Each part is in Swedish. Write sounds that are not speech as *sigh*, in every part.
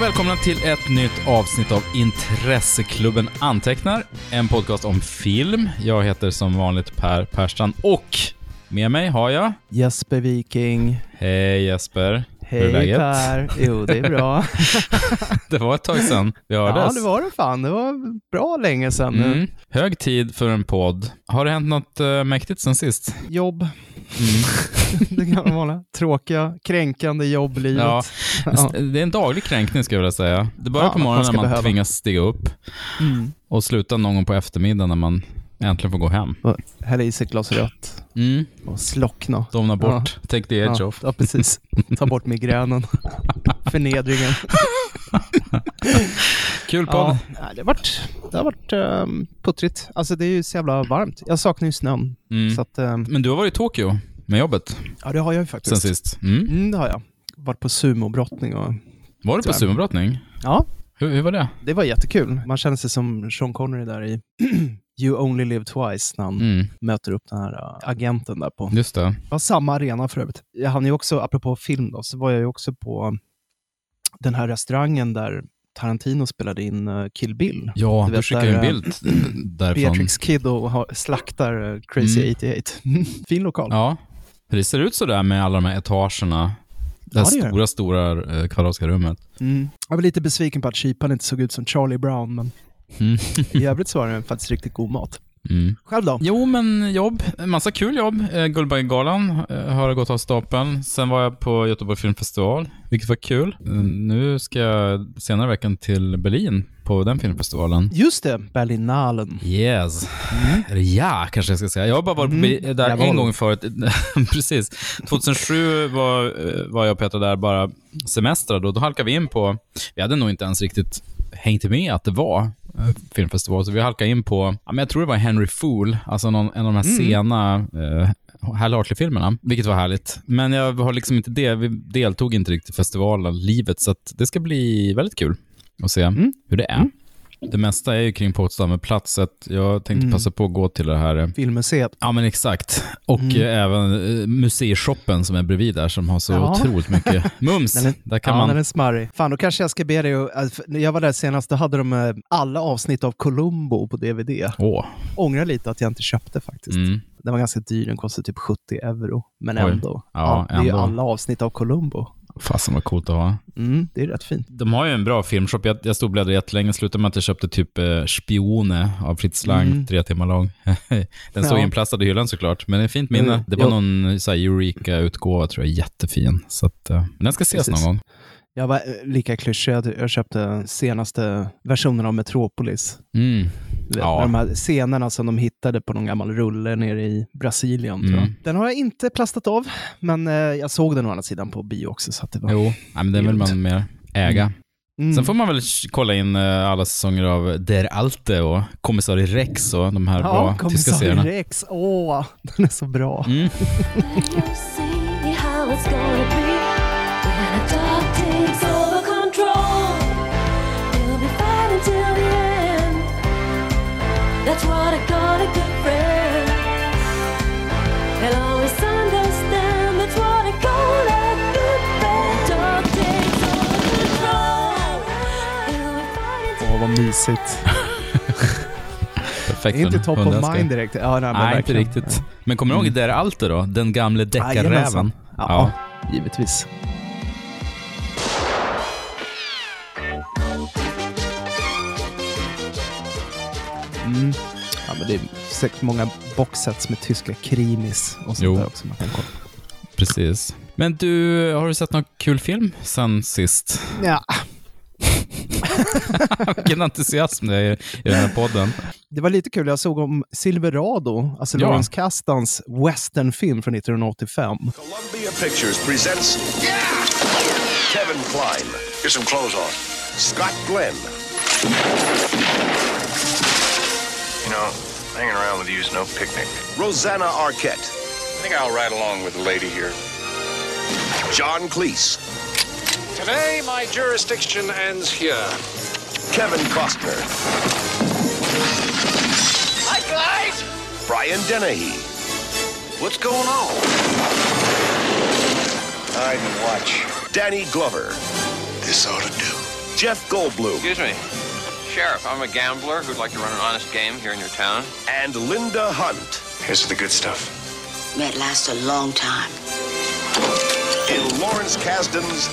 Och välkomna till ett nytt avsnitt av Intresseklubben Antecknar, en podcast om film. Jag heter som vanligt Per Persson och med mig har jag... Jesper Viking. Hej Jesper. Hur Hej läget? Per. Jo, det är bra. *laughs* Det var ett tag sedan vi hördes. ja, det var det fan. Det var bra länge sedan nu. Mm. Hög tid för en podd. Har det hänt något uh, mäktigt sen sist? Jobb. Mm. *laughs* det gamla vanliga. Tråkiga, kränkande jobblivet. Ja, *laughs* Ja. Det är en daglig kränkning skulle jag vilja säga. Det börjar Ja, på man morgonen ska när man behöva. tvingas stiga upp Mm. och slutar någon gång på eftermiddagen när man äntligen får gå hem. Och Hälla i sig ett glas rött Mm. och slockna. Domna bort. Take the edge ja, off. Ja, precis. Ta bort migränen. *laughs* Förnedringen. Kul podd. Ja, det har varit, det har varit um, puttrigt. Alltså det är ju så jävla varmt. Jag saknar ju snön. Mm. Så att, ehm, Men du har varit i Tokyo med jobbet ja, det har jag ju sen faktiskt. sist. Mm. Mm, det har jag. Varit på sumobrottning och Var du på sumobrottning? ja, Hur, hur var det? Det var jättekul. Man känner sig som Sean Connery där i *clears throat* *clears throat* You Only Live Twice när han Mm. möter upp den här äh, agenten där på. Just det. Var samma arena för övrigt. Jag hann ju också, apropå film då, så var jag ju också på den här restaurangen där Tarantino spelade in äh, Kill Bill. Ja, Du du vet, skickade ju en där, bild *clears throat* därifrån. Beatrix Kid och slaktar äh, Crazy Mm. 88. *laughs* fin lokal. Ja, det ser ut sådär med alla de här etagerna. Det här Ja, det stora, stora kvadratiska rummet. Mm. Jag var lite besviken på att kyparen inte såg ut som Charlie Brown, men Mm. i övrigt så var det faktiskt riktigt god mat. Mm. Själv då? Jo, men jobb. Massa kul jobb. Eh, Guldbaggegalan eh, har gått av stapeln. Sen var jag på Göteborg Filmfestival, vilket var kul. Eh, Nu ska jag senare i veckan till Berlin på den filmfestivalen. Just det, Berlinalen. Yes. Eller ja, kanske jag ska säga. Jag har bara varit Mm. Där en gång förut. *laughs* Precis. 2007 var, var jag och Petra där bara semestrade och då halkade vi in på, vi hade nog inte ens riktigt hängt med att det var filmfestival, så vi halkade in på, ja, men jag tror det var Henry Fool, alltså någon, en av de här Mm. sena eh, Hal Hartley-filmerna, vilket var härligt. Men jag har liksom inte det, vi deltog inte riktigt i festivalen, livet, så det ska bli väldigt kul att se Mm. hur det är. Mm. Det mesta är ju kring Potsdamer plats, så att jag tänkte Mm. passa på att gå till det här. Filmmuseet. Ja, men exakt. Och Mm. eh, även eh, museishoppen som är bredvid där, som har så Ja. otroligt mycket *laughs* mums. Den är- där kan ja, man... den är smarrig. Fan, då kanske jag ska be dig att... jag var där senast, då hade de eh, alla avsnitt av Columbo på DVD. Åh. Ångrar lite att jag inte köpte faktiskt. Mm. Den var ganska dyr, den kostade typ 70 euro. Men Oj. ändå. Ja, det är ju ändå. alla avsnitt av Columbo. Fasen vad coolt att ha. Mm, det är rätt fint. De har ju en bra filmshop. Jag, jag stod och bläddrade jättelänge, slutade med att jag köpte typ eh, Spione av Fritz Lang, Mm. tre timmar lång. *laughs* Den stod Ja. inplastad i hyllan såklart, men det är fint minne. Mm. Det var Jo. någon Eureka-utgåva, tror jag, jättefin. Så att, eh, den ska ses Precis. någon gång. Jag var eh, lika klyschig, jag, köpte senaste versionen av Metropolis. Mm. Ja. De här scenerna som de hittade på någon gammal rulle nere i Brasilien. Tror jag. Mm. Den har jag inte plastat av, men eh, jag såg den å andra sidan på bio också. Så det var... Jo, Nej, men den vill man mer äga. Mm. Sen får man väl kolla in eh, alla säsonger av Der Alte och Kommissarie Rex och de här Ja, bra tyska kommissarie serierna. Rex. Åh, den är så bra. *laughs* mysigt. *laughs* Perfekt. Inte top of mind direkt. Ja, nej, Nej, inte riktigt. Men kommer du ihåg Der Alte då? Den gamle deckarräven? Jajamensan. Ja, givetvis. Mm. Ja, men det är säkert många boxsets med tyska krimis och sånt Jo. där också man kan kolla. Precis. Men du, har du sett någon kul film sen sist? Ja, *laughs* Vilken entusiasm det är i den här podden. det var lite kul. Jag såg om Silverado, alltså Ja. Lawrence Kastans westernfilm från 1985. Columbia Pictures presents Kevin Klein. Get some clothes on. Scott Glenn. You know, hanging around with you is no picnic. Rosanna Arquette. I think I'll ride along with the lady here. John Cleese. Today, my jurisdiction ends here. Kevin Costner. Hi, guys! Brian Dennehy. What's going on? Hide and watch. Danny Glover. This ought to do. Jeff Goldblum Excuse me. Sheriff, I'm a gambler who'd like to run an honest game here in your town. and Linda Hunt Here's the good stuff. May it last a long time. in Lawrence Kasdan's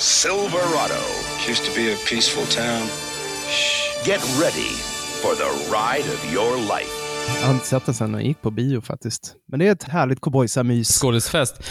Silverado. It used to be a peaceful town. Shh! Get ready for the ride of your life. Jag har inte sett den sen jag gick på bio faktiskt. Men det är ett härligt cowboysamys. Skådisfest.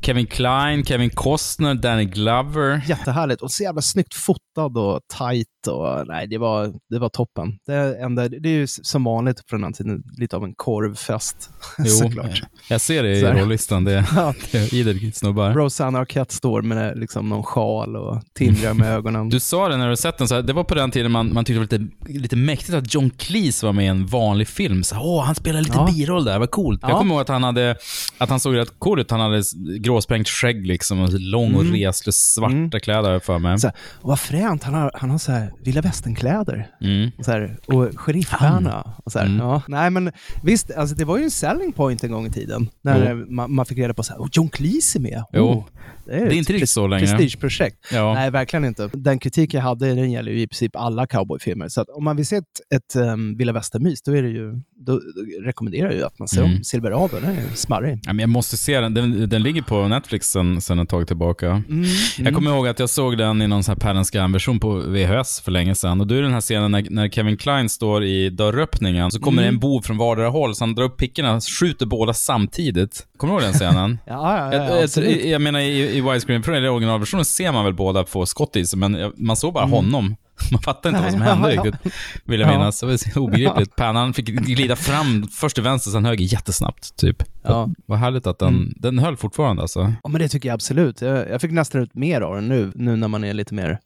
Kevin Kline, Kevin Costner, Danny Glover. Jättehärligt och så jävla snyggt fotad och tight och nej, det var, det var toppen. Det, enda, det är ju som vanligt på den tiden lite av en korvfest *laughs* Jo, såklart. jag ser det i rollistan. Det är, *laughs* Ja. det är idel snubbar. Rosanna Arquette står med liksom någon sjal och tindrar med *laughs* ögonen. Du sa det när du sett den, så här, det var på den tiden man, man tyckte det var lite, lite mäktigt att John Cleese var med i en vanlig film. Så, Åh, han spelar lite Ja. biroll där, vad coolt. Jag Ja. kommer ihåg att han, hade, att han såg rätt cool ut. Han hade gråsprängt skägg liksom, och lång och reslig svarta kläder har jag för mig. Mm. Så här, och vad fränt, han har, han har så här vilda västernkläder. Mm. Och, så här, och sheriffstjärna. Och så här, ja. Nej men visst, alltså, det var ju en selling point en gång i tiden. När man, man fick reda på så här, oh, John Cleese är med. Oh, det, är Det är inte riktigt så längre. Prestigeprojekt. Ja. Nej, verkligen inte. Den kritik jag hade, den gäller ju i princip alla cowboyfilmer. Så om man vill se ett, ett um, vilda västern-mys, då, är det ju, då, då rekommenderar jag ju att man ser Mm. om Silverado. Den är smarrig. Ja, men jag måste se den. den. Den ligger på Netflix sen, sen ett tag tillbaka. Mm. Jag kommer ihåg att jag såg den i någon sån här Paddens version på VHS för länge sedan. Och då är den här scenen när, när Kevin Kline står i dörröppningen, så kommer det en bov från vardera håll, så han drar upp pickorna, skjuter båda samtidigt. Kommer du ihåg den scenen? *laughs* Ja, ja, ja, jag, jag, jag menar i, i widescreen, för i originalversionen ser man väl båda få skott i sig, men man såg bara honom. *laughs* Man fattar inte vad som Mm. Nej, hände ja, riktigt, vill jag Ja. minnas. Det var så obegripligt. Pannan fick glida fram först till vänster, sen höger jättesnabbt. Typ. Ja. Vad härligt att den, den höll fortfarande alltså. Ja, men det tycker jag absolut. Jag, jag fick nästan ut mer av den nu, nu när man är lite mer,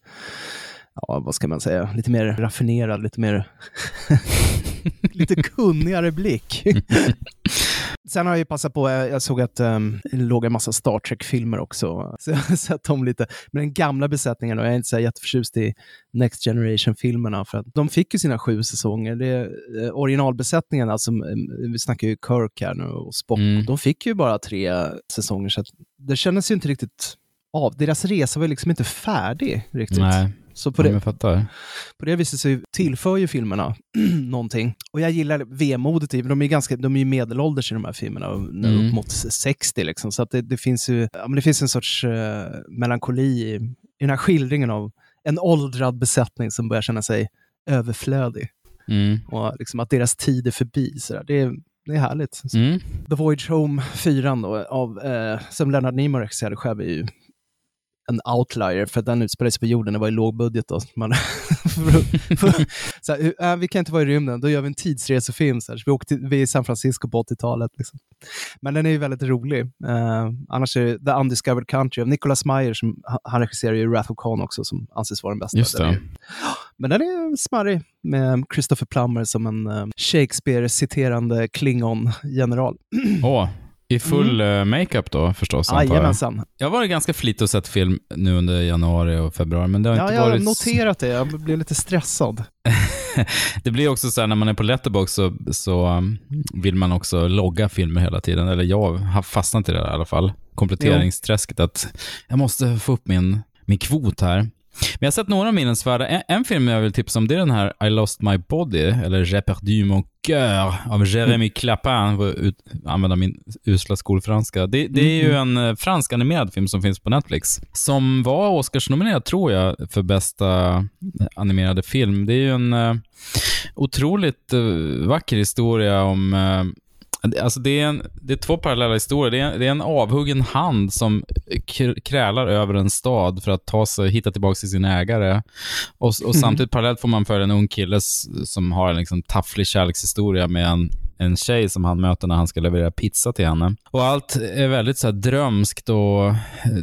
ja vad ska man säga, lite mer raffinerad, lite mer, *laughs* lite kunnigare blick. *laughs* Sen har jag ju passat på, jag jag såg att um, det låg en massa Star Trek-filmer också, *laughs* så jag har sett dem lite. Men den gamla besättningen, och jag är inte så jätteförtjust i Next Generation-filmerna, för att de fick ju sina sju säsonger. Det, eh, originalbesättningen, alltså, eh, vi snackar ju Kirk här nu och Spock, Mm. de fick ju bara tre säsonger, så att det kändes ju inte riktigt av. Deras resa var ju liksom inte färdig riktigt. Nej, Så på det, på det viset så tillför ju filmerna *clears throat* någonting. Och jag gillar vemodet i, de är, ganska, de är ju medelålders i de här filmerna, nu Mm. upp mot 60 liksom. Så att det, det, finns ju, ja, men det finns en sorts eh, melankoli i, i den här skildringen av en åldrad besättning som börjar känna sig överflödig. Mm. Och liksom att deras tid är förbi. Så där. Det, är, det är härligt. Mm. The Voyage Home 4 då, av, eh, som Leonard Nimoy regisserade själv är ju en outlier, för den utspelar sig på jorden, det var i låg budget då. Man, *laughs* så här, äh, vi kan inte vara i rymden, då gör vi en tidsresefilm. Så, här, så vi, till, vi är i San Francisco på 80-talet. Liksom. Men den är ju väldigt rolig. Eh, annars är det The Undiscovered Country av Nicholas Meyer, som, han- regisserar ju Wrath of Khan också, som anses vara den bästa. Just det. men den är smarrig, med Christopher Plummer som en eh, Shakespeare-citerande Klingon-general. *clears throat* Åh, i full eh, makeup då förstås, jag. Mm. Jajamensan. Jag har varit ganska flitig och sett film nu under januari och februari, men det har Ja, inte jag har varit... noterat det. Jag blev lite stressad. *laughs* det blir också så här när man är på Letterboxd så, så um, vill man också logga filmer hela tiden. Eller jag har fastnat i det i alla fall. Kompletteringsträsket. Att jag måste få upp min, min kvot här. Men jag har sett några minnesvärda. En, en film jag vill tipsa om det är den här I lost my body, eller J'ai perdu mon cœur av Jérémy Clapin, för att ut, använda min usla skolfranska. Det, det är ju en eh, fransk animerad film som finns på Netflix, som var Oscarsnominerad, tror jag, för bästa eh, animerade film. Det är ju en eh, otroligt vacker historia om Alltså det, är en, det är två parallella historier. Det är, det är en avhuggen hand som kr- krälar över en stad för att ta sig, hitta tillbaka till sin ägare. Och, och samtidigt parallellt får man följa en ung kille som har en liksom tafflig kärlekshistoria med en, en tjej som han möter när han ska leverera pizza till henne. Och allt är väldigt så här drömskt och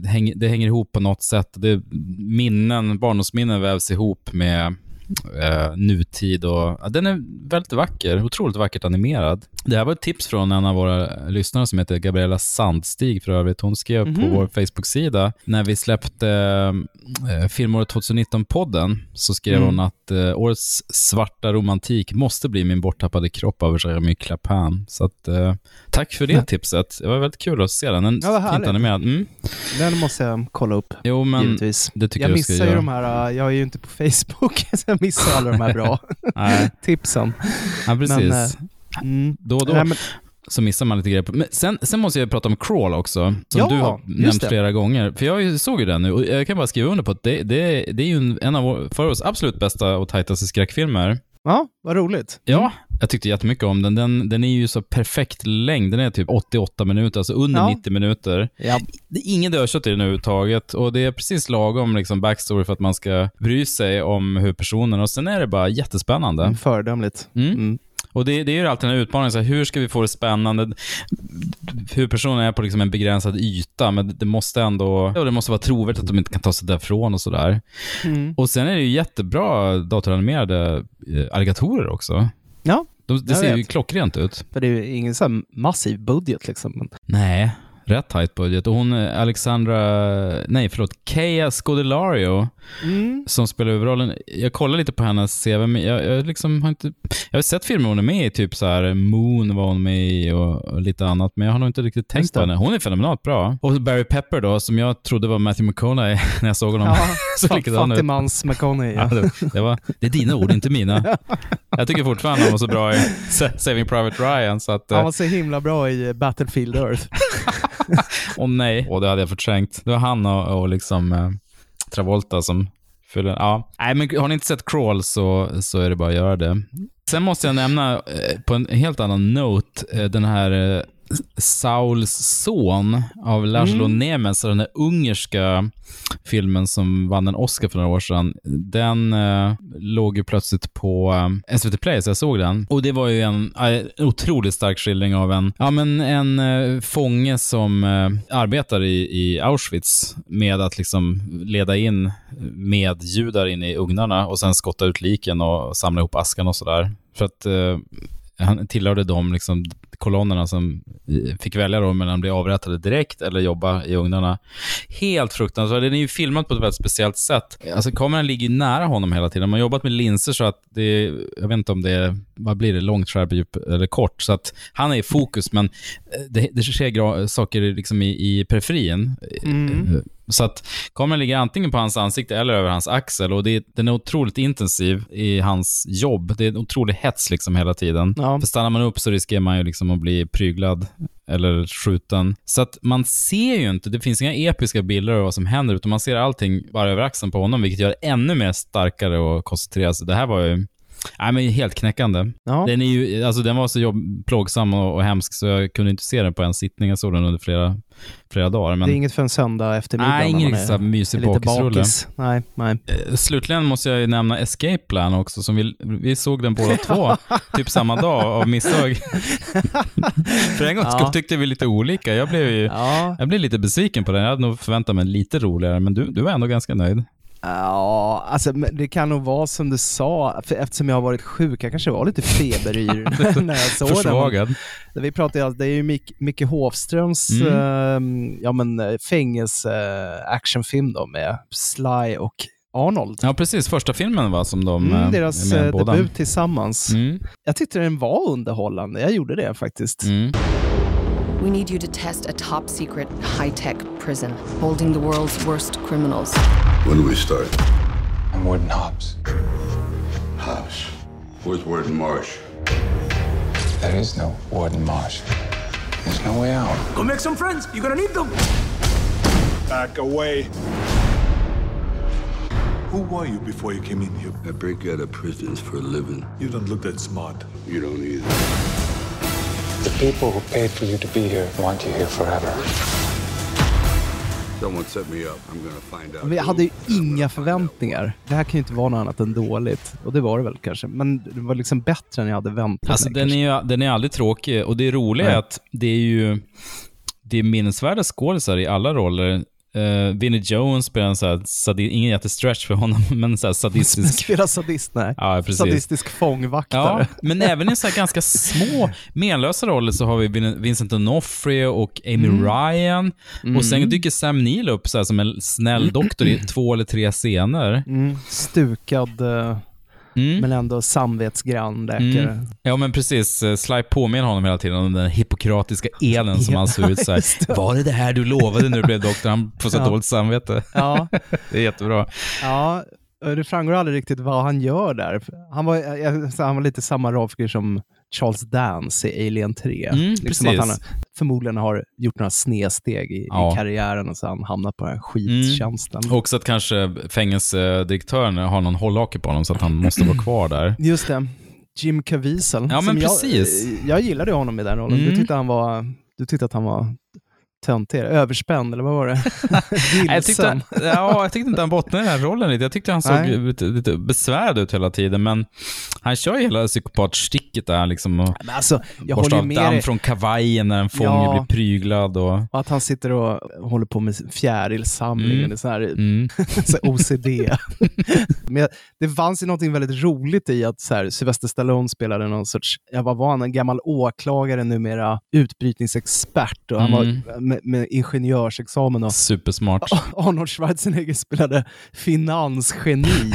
det hänger, det hänger ihop på något sätt. Det, minnen, barndomsminnen vävs ihop med eh, nutid och ja, den är väldigt vacker, otroligt vackert animerad. Det här var ett tips från en av våra lyssnare som heter Gabriella Sandstig för övrigt. Hon skrev på Mhm. vår Facebook-sida, när vi släppte eh, filmåret 2019-podden, så skrev Mm. hon att eh, årets svarta romantik måste bli min borttappade kropp av Jeremy Clapin. Så att, eh, tack för det tipset. Det var väldigt kul att se den. Den Ja, animerad. Mm. Den måste jag kolla upp, Jo, men givetvis. det tycker Jag jag, missar ju göra. de här, uh, jag är ju inte på Facebook, *laughs* så jag missar alla de här bra *laughs* *laughs* tipsen. ja, precis. Men, eh, Mm. då och då Nej, men, så missar man lite grejer. Men sen, sen måste jag prata om Crawl också, som Ja, du har nämnt det. flera gånger. För jag såg ju den nu och jag kan bara skriva under på att det, det, det är ju en- av vår- förra årets absolut bästa och tajtaste skräckfilmer. ja, vad roligt. Ja, jag tyckte jättemycket om den. den. Den är ju så perfekt längd. Den är typ 88 minuter, alltså under Ja. 90 minuter. Ja. Det är ingen dödkött i den överhuvudtaget och det är precis lagom liksom, backstory för att man ska bry sig om hur personen och sen är det bara jättespännande. Föredömligt. Mm. Mm. Och det, det är ju alltid en utmaning, så här, hur ska vi få det spännande? Hur personen är på liksom en begränsad yta, men det måste ändå, det måste vara trovärdigt att de inte kan ta sig därifrån och sådär. Mm. Och sen är det ju jättebra datoranimerade eh, alligatorer också. Ja, De, det ser ju vet. klockrent ut. för det är ju ingen så här massiv budget liksom. Nej, rätt tight budget. Och hon, eh, Alexandra, nej förlåt, Kea Scodelario, mm. som spelar huvudrollen. Jag kollar lite på hennes CV, men jag, jag, liksom har inte... Jag har sett filmer hon är med i, typ så här Moon var hon med i och, och lite annat, men jag har nog inte riktigt tänkt på henne. Hon är fenomenalt bra. Och Barry Pepper då, som jag trodde var Matthew McConaughey *laughs* när jag såg honom. Ja, *laughs* så fattigmans McConaughey. Ja, det, det, var, det är dina ord, inte mina. *laughs* Jag tycker fortfarande han var så bra i Sa- Saving Private Ryan, så att... eh, Han var så himla bra i Battlefield Earth. *laughs* Åh nej, och det hade jag förträngt. Det var han och, och liksom eh, Travolta som fyller... Ja. Nej, men har ni inte sett Crawl så, så är det bara att göra det. Sen måste jag nämna eh, på en helt annan note eh, den här eh, Sauls son av Laszlo Mm. Nemes, den där ungerska filmen som vann en Oscar för några år sedan. Den eh, låg ju plötsligt på eh, SVT Play, så jag såg den. Och det var ju en, eh, otroligt stark skildring av en, ja, men en eh, fånge som eh, arbetar i, i Auschwitz med att liksom leda in medjudar in i ugnarna och sen skotta ut liken och samla ihop askan och sådär. För att eh, han tillhörde de liksom, kolonnerna som eh, fick välja då mellan att bli avrättade direkt eller jobba i ugnarna. Helt fruktansvärt. Den är ju filmad på ett väldigt speciellt sätt. Alltså kameran ligger ju nära honom hela tiden. Man har jobbat med linser så att det är, jag vet inte om det är, vad blir det, långt, skärp, djup eller kort. Så att han är i fokus, men eh, det, det sker saker liksom i, i periferin. Mm. Så att kameran ligger antingen på hans ansikte eller över hans axel och det, den är otroligt intensiv i hans jobb. Det är en otrolig hets liksom hela tiden. Ja. För stannar man upp så riskerar man ju liksom att bli pryglad eller skjuten. Så att man ser ju inte, det finns inga episka bilder av vad som händer, utan man ser allting bara över axeln på honom, vilket gör det ännu mer starkare och koncentrerat. Det här var ju Nej, men helt knäckande. Ja. Den, är ju, alltså, den var så jobb, plågsam och, och hemsk så jag kunde inte se den på en sittning. Jag såg den under flera, flera dagar. Men, Det är inget för en söndag eftermiddag. nej, riktigt så mysig lite bakisrulle. bakis. Nej, nej. Eh, Slutligen måste jag ju nämna Escape Plan också, som vi, vi såg den båda två, *laughs* typ samma dag av misstag. *laughs* För en gångs Ja. tyckte vi lite olika. Jag blev ju Ja, jag blev lite besviken på den. Jag hade nog förväntat mig lite roligare, men du, du var ändå ganska nöjd. Ja alltså, det kan nog vara som du sa, för eftersom jag har varit sjuk, jag kanske var lite feberyr *laughs* när jag såg den. Försvagad. Vi pratar ju, det är ju Mick, Micke Hovströms Mm. ehm, ja, men, eh, fängelse-actionfilm då med Sly och Arnold. Ja, precis. Första filmen va, som de Mm, eh, deras är med eh, båda. debut tillsammans. Mm. Jag tyckte den var underhållande, jag gjorde det faktiskt. Mm. We need you to test a top secret, high tech prison holding the world's worst criminals. When do we start? I'm Warden Hobbs. Hobbs. Where's Warden Marsh? There is no Warden Marsh. There's no way out. Go make some friends. You're gonna need them. Back away. Who were you before you came in here? I break out of prisons for a living. You don't look that smart. You don't either. The people who paid for you to be here want you here forever. Someone set me up. I'm gonna find out. Vi hade ju inga förväntningar. Det här kan ju inte vara något annat än dåligt. Och det var det väl kanske. Men det var liksom bättre än jag hade väntat Alltså, mig. den, är kanske. ju, den är aldrig tråkig och det roliga är Nej. att det är ju det är minnesvärda skådisar i alla roller. Uh, Vinnie Jones spelar en så här, sadi- ingen jättestretch för honom, *laughs* men så här sadistisk... *laughs* Spelar sadist, nej. Ja, precis. Sadistisk fångvaktare. Ja, men *laughs* även i så här ganska små, menlösa roller så har vi Vin- Vincent D'Onofrio och Amy Ryan. Och sen dyker Sam Neill upp så här som en snäll doktor i *clears throat* två eller tre scener. Mm. Stukad, eh, Mm. men ändå samvetsgrann läkare. Mm. Ja, men precis. Sly påminner honom hela tiden om den hippokratiska elen som han såg ut så här. Var det det här du lovade när du blev doktor? Han får så Ja. dåligt samvete. Ja, *laughs* Det är jättebra. ja, det framgår aldrig riktigt vad han gör där. Han var, jag- han var lite samma rollfigur som Charles Dance i Alien 3. Mm, liksom att han förmodligen har gjort några snedsteg i, Ja. i karriären och han hamnat på den här skittjänsten. Också att kanske fängelsedirektören har någon hållhake på honom så att han måste vara kvar där. *clears throat* Just det. Jim Caviezel. Ja, men jag, precis. Jag gillade honom i den rollen. Du, Mm. tyckte han var, du tyckte att han var töntig, överspänd, eller vad var det? *laughs* Jag tyckte, ja, jag tyckte inte han bottnade i den här rollen lite. Jag tyckte han såg Nej. lite, lite besvärad ut hela tiden, men han kör ju hela psykopatsticket där liksom och Men alltså, jag borstar av damm från kavajen när en fånge Ja. blir pryglad och... Och att han sitter och håller på med fjärilsamlingen, Mm. det är så här, Mm. *laughs* så här OCD. *laughs* Men jag- det fanns ju något väldigt roligt i att så här, Sylvester Stallone spelade någon sorts, ja, vad var han, en gammal åklagare numera, utbrytningsexpert och han Mm. var med, med ingenjörsexamen och Supersmart. *laughs* Arnold Schwarzenegger spelade finansgeni, *laughs*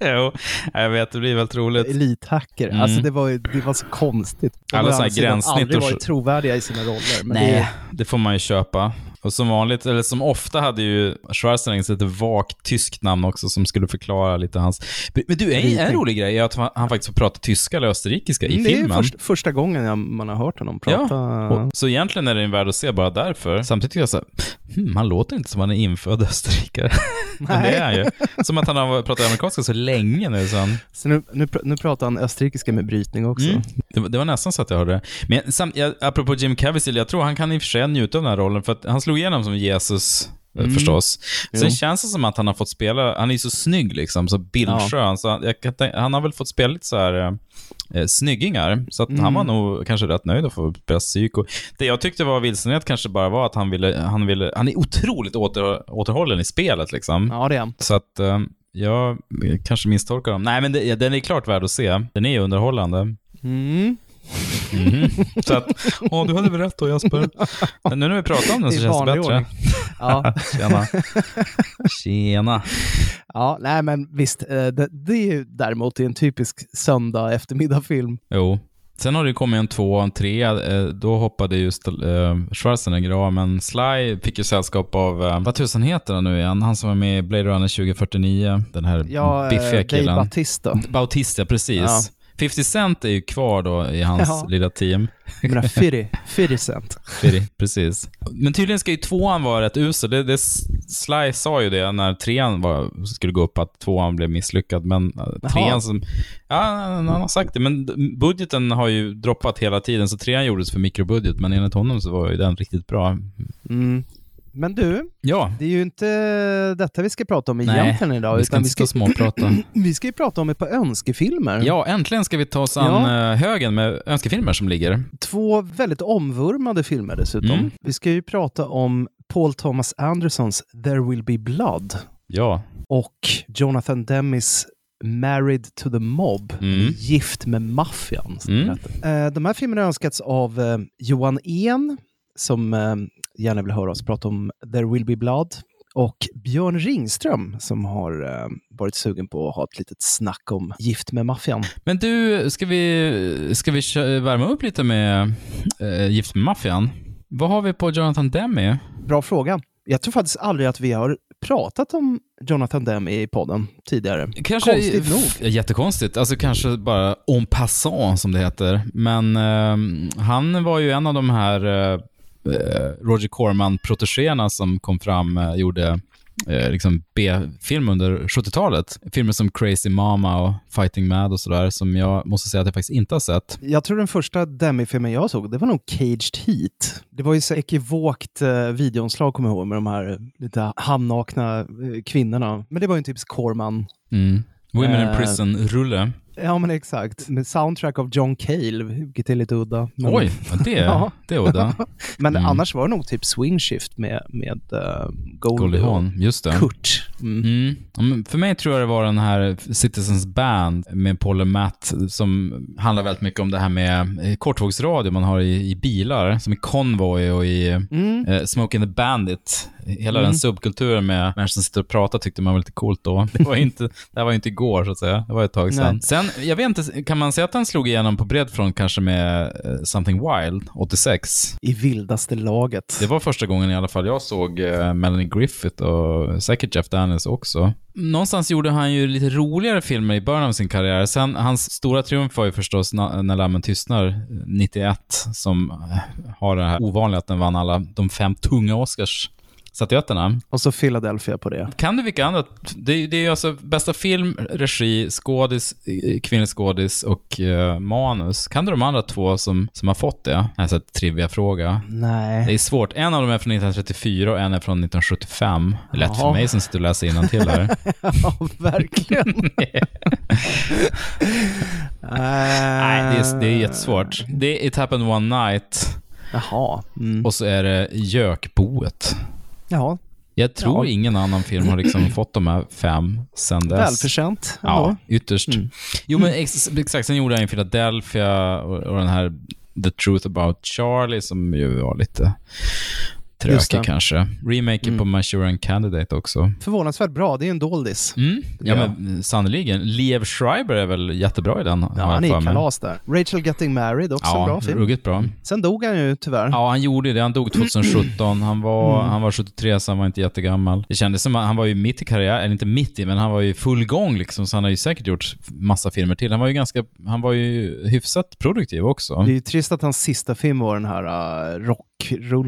jo, jag vet, det blir väldigt roligt. elithacker. Mm. Alltså det var, det var så konstigt. De Alla har så här å andra sidan gränssnitt aldrig och så- varit trovärdiga i sina roller. Men Nej, det, det får man ju köpa. Och som vanligt, eller som ofta hade ju Schwarzenegger ett vagt tyskt namn också som skulle förklara lite hans... Men du, en, en rolig grej är att han faktiskt får prata tyska eller österrikiska i det är filmen. först, första gången jag, man har hört honom prata. Ja, och, så egentligen är det en värld att se bara därför. Samtidigt tycker jag så här, hmm, han låter inte som han är infödd österrikare. *laughs* Men det är han ju. Som att han har pratat amerikanska så länge nu. Så han, Så nu, nu, pr- nu pratar han österrikiska med brytning också. Mm. Det, var- det var nästan så att jag hörde det. Men sam, jag, apropå Jim Caviezel, jag tror han kan i och för sig njuta av den här rollen, för att han slog igenom som Jesus, eh, Mm. förstås. Sen Jo. känns det som att han har fått spela, han är ju så snygg liksom, så bildskön, så han, jag, han har väl fått spela lite så här eh, eh, snyggingar, så att han Mm. var nog kanske rätt nöjd att få spela psyko. Det jag tyckte var vilsenhet kanske bara var att han ville, han ville, han är otroligt åter, återhållen i spelet liksom. Ja, det är han. Så att eh, jag kanske misstolkar dem. Nej, men det, den är klart värd att se. Den är ju underhållande. Mm. Mhm. Så att, åh, du hade väl rätt då Jasper. Men nu när vi pratar om den så känns det bättre. ordning. Ja. *laughs* Tjena. Tjena. ja, nej men visst. eh, Det, det är ju däremot en typisk söndag eftermiddagfilm. Jo. Sen har det kommit en två och en tre. Eh, Då hoppade just eh, Schwarzenegger av, men Sly fick ju sällskap av, vad tusan heter han nu igen? Han som var med i Blade Runner 2049. Den här Ja, biffiga Dave killen. Bautista. Bautista, precis. Ja. 50 Cent är ju kvar då i hans Ja. lilla team. Menar, 50, 50 cent. Firi, precis. Men tydligen ska ju tvåan vara rätt usel. Det, det, Sly sa ju det när trean var, skulle gå upp, att tvåan blev misslyckad. Men eh, Jaha. trean som... Ja, han har sagt det. Men budgeten har ju droppat hela tiden, så trean gjordes för mikrobudget. Men enligt honom så var ju den riktigt bra. Mm. Men du, Ja, det är ju inte detta vi ska prata om Nej, egentligen idag. vi ska utan inte stå och småprata. *clears throat* vi ska ju prata om ett par önskefilmer. ja, äntligen ska vi ta oss an eh, högen med önskefilmer som ligger. Två väldigt omvurmade filmer dessutom. Mm. Vi ska ju prata om Paul Thomas Andersons There Will Be Blood Ja. och Jonathan Demis Married to the Mob, Mm. Gift med maffian. Mm. Eh, De här filmerna har önskats av eh, Johan En, som gärna vill höra oss prata om There Will Be Blood, och Björn Ringström som har eh, varit sugen på att ha ett litet snack om Gift med maffian. Men du, ska vi, ska vi värma upp lite med äh, Gift med maffian? Vad har vi på Jonathan Demme? Bra fråga. Jag tror faktiskt aldrig att vi har pratat om Jonathan Demme i podden tidigare. Kanske, Konstigt nog. Jättekonstigt. Alltså kanske bara en passant som det heter. Men eh, han var ju en av de här eh, eh, Roger Corman-protegéerna som kom fram och gjorde eh, liksom B-film under 70-talet. Filmer som Crazy Mama och Fighting Mad och sådär, som jag måste säga att jag faktiskt inte har sett. Jag tror den första Demi-filmen jag såg, det var nog Caged Heat. Det var ju så ekivokt eh, videoomslag, kommer jag ihåg, med de här lite hamnakna eh, kvinnorna. Men det var ju en typisk Corman. Mm. Women in Eh, Prison-rulle. Ja, men exakt. Med soundtrack av John Cale, vilket är lite udda. Men, Oj, det, *laughs* Ja. det är udda. *laughs* men Mm. annars var det nog typ Swing Shift med, med uh, Goldie Hawn, just det. Kurt. Mm. Mm. För mig tror jag det var den här Citizens Band med Paul och Matt som handlar väldigt mycket om det här med eh, kortvågsradio man har i, i bilar, som i Convoy och i Mm. eh, Smoking the Bandit. Hela Mm. den subkulturen med människor som sitter och pratar tyckte man var lite coolt då. Det var inte, det här var ju inte igår så att säga, det var ett tag sedan. Nej. Sen, jag vet inte, kan man säga att han slog igenom på bred front kanske med eh, Something Wild, 86? I vildaste laget. Det var första gången i alla fall jag såg eh, Melanie Griffith och säkert Jeff Daniels också. Någonstans gjorde han ju lite roligare filmer i början av sin karriär. Sen, hans stora triumf var ju förstås Na- När lammen tystnar, eh, 91, som eh, har det här ovanliga att den vann alla de fem tunga Oscars statyetterna. Och så Philadelphia på det. Kan du vilka andra? Det, det är ju alltså bästa film, regi, skådis, eh, kvinnlig skådis och eh, manus. Kan du de andra två som, som har fått det? Alltså trivia-fråga. Det Nej. är svårt. En av dem är från 1934 och en är från 1975. Det är lätt för Jaha. mig som sitter och läser till här. *laughs* ja, verkligen. *laughs* Nej, det är, det är jättesvårt. Det är It Happened One Night Jaha. Mm. och så är det Gökboet. Jaha. Jag tror Ja. ingen annan film har liksom fått de här fem sen dess. Välförtjänt. Ja, ytterst. Mm. Jo, men ex exakt. Sen gjorde han ju Philadelphia och, och den här The Truth About Charlie som ju var lite trökig kanske. Remaken Mm. på and Candidate också. Förvånansvärt bra. Det är en doldis. Mm. Ja, Ja. men sannoliken. Liev Schreiber är väl jättebra i den, Ja, han är kalas där. Rachel Getting Married, också en Ja, bra film. ruggigt bra. Sen dog han ju tyvärr. Ja, han gjorde det. Han dog *clears throat* 2017. Han var, Mm. han var 73, så han var inte jättegammal. Det kändes som att han var ju mitt i karriär, eller inte mitt i, men han var ju full gång liksom, så han har ju säkert gjort massa filmer till. Han var ju ganska, han var ju hyfsat produktiv också. Det är ju trist att hans sista film var den här uh, rockrullen.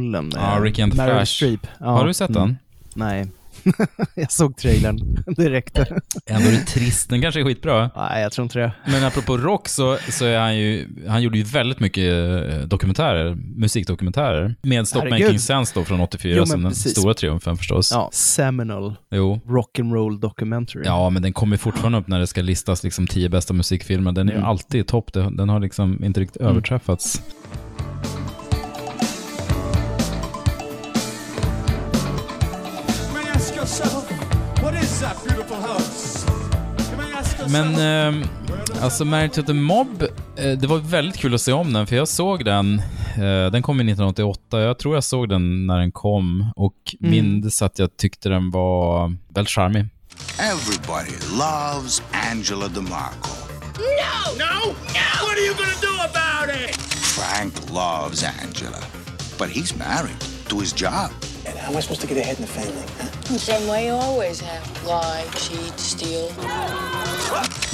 Med Ja, Ricky and the Meryl Flash. Streep. Ja, Har du sett mm. den? Nej. *laughs* jag såg trailern. Det räckte. Ändå är det trist. Den kanske är skitbra. Nej, jag tror inte det. Men apropå rock så, så är han ju, han gjorde ju väldigt mycket eh, dokumentärer, musikdokumentärer. Med Stop Herregud. Making Sense då från 84 Jo, som den precis. stora triumfen förstås. Ja, seminal Jo. rock'n'roll documentary. Ja, men den kommer fortfarande upp när det ska listas liksom tio bästa musikfilmer. Den är ju Mm. alltid i topp. Den har liksom inte riktigt överträffats. Men ehm, alltså Married to the Mob, eh, det var väldigt kul att se om den, för jag såg den, eh, den kom i 1988, jag tror jag såg den när den kom och Mm. minns att jag tyckte den var väldigt charmig. Everybody loves Angela DeMarco. no, no, no! What are you gonna do about it? Frank loves Angela, but he's married to his job. And how am I supposed to get ahead in the family? The same way you always have. Lie, cheat, steal.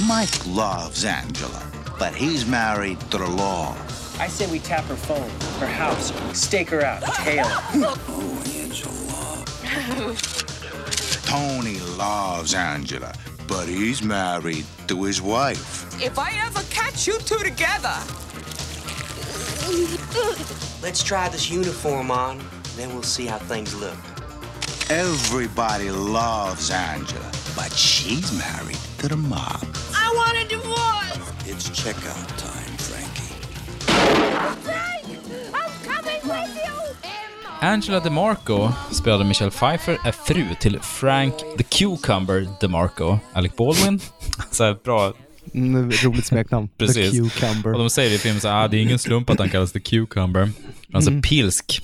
Mike loves Angela, but he's married to the law. I say we tap her phone, her house, stake her out, tail her. *laughs* Tony loves Angela, but he's married to his wife. If I ever catch you two together, Let's try this uniform on, then we'll see how things look. Everybody loves Angela, but she's married to the mob. I want a divorce. It's checkout time, Frankie. I'm coming with you. Angela DeMarco spelade Michelle Pfeiffer, är fru till Frank the Cucumber DeMarco. Alec Baldwin. Så här, bra. Mm, roligt smeknamn. Precis. The Cucumber. Och de säger i filmen så här, ah, det är ingen slump att han kallas The Cucumber. Han är så Mm. pilsk.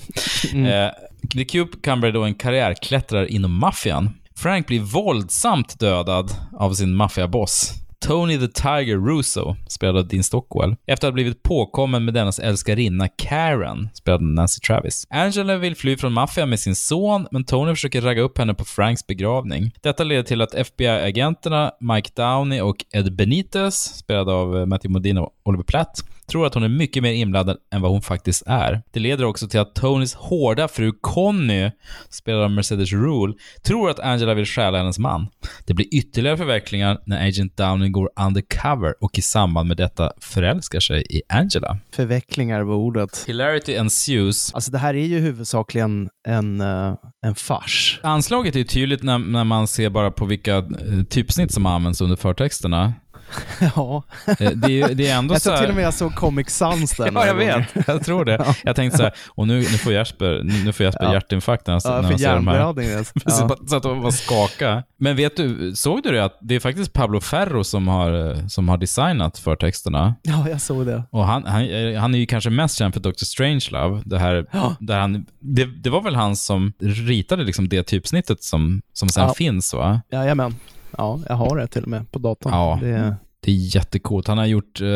Eh, The Cucumber är då en karriärklättrare inom maffian. Frank blir våldsamt dödad av sin maffiaboss. Tony the Tiger Russo, spelad av Dean Stockwell, efter att ha blivit påkommen med dennes älskarinna Karen, spelad av Nancy Travis. Angela vill fly från maffian med sin son, men Tony försöker ragga upp henne på Franks begravning. Detta leder till att FBI-agenterna Mike Downey och Ed Benitez, spelad av Matthew Modine och Oliver Platt, tror att hon är mycket mer inblandad än vad hon faktiskt är. Det leder också till att Tonys hårda fru Conny, spelad av Mercedes Rule, tror att Angela vill stjäla hennes man. Det blir ytterligare förvecklingar när Agent Downey går undercover och i samband med detta förälskar sig i Angela. Förvecklingar var ordet. Hilarity ensues. Alltså det här är ju huvudsakligen en, eh, en fars. Anslaget är tydligt när, när man ser bara på vilka eh, typsnitt som används under förtexterna. *laughs* Ja. Eh, Det är, det är ändå jag så tror här... till och med jag såg Comic Sans där *laughs* Ja, jag gånger. vet. Jag tror det. *laughs* Jag tänkte så här, och nu, nu får Jesper, nu får Jesper Ja. hjärtinfarkt när han, Ja, när han ser de här. Precis, Ja. bara satt och var skaka. Men vet du, såg du det att det är faktiskt Pablo Ferro som har, eh, som har designat förtexterna? Ja, jag såg det. Och han, han, eh, han är ju kanske mest känd för Dr. Strangelove. Det, här, Ja. där han, det, det var väl han som ritade liksom det typsnittet som, som sen Ja. finns, va? Jajamän. Ja, jag har det till och med på datorn. Ja. Det, Det är jättecoolt. Han har gjort eh,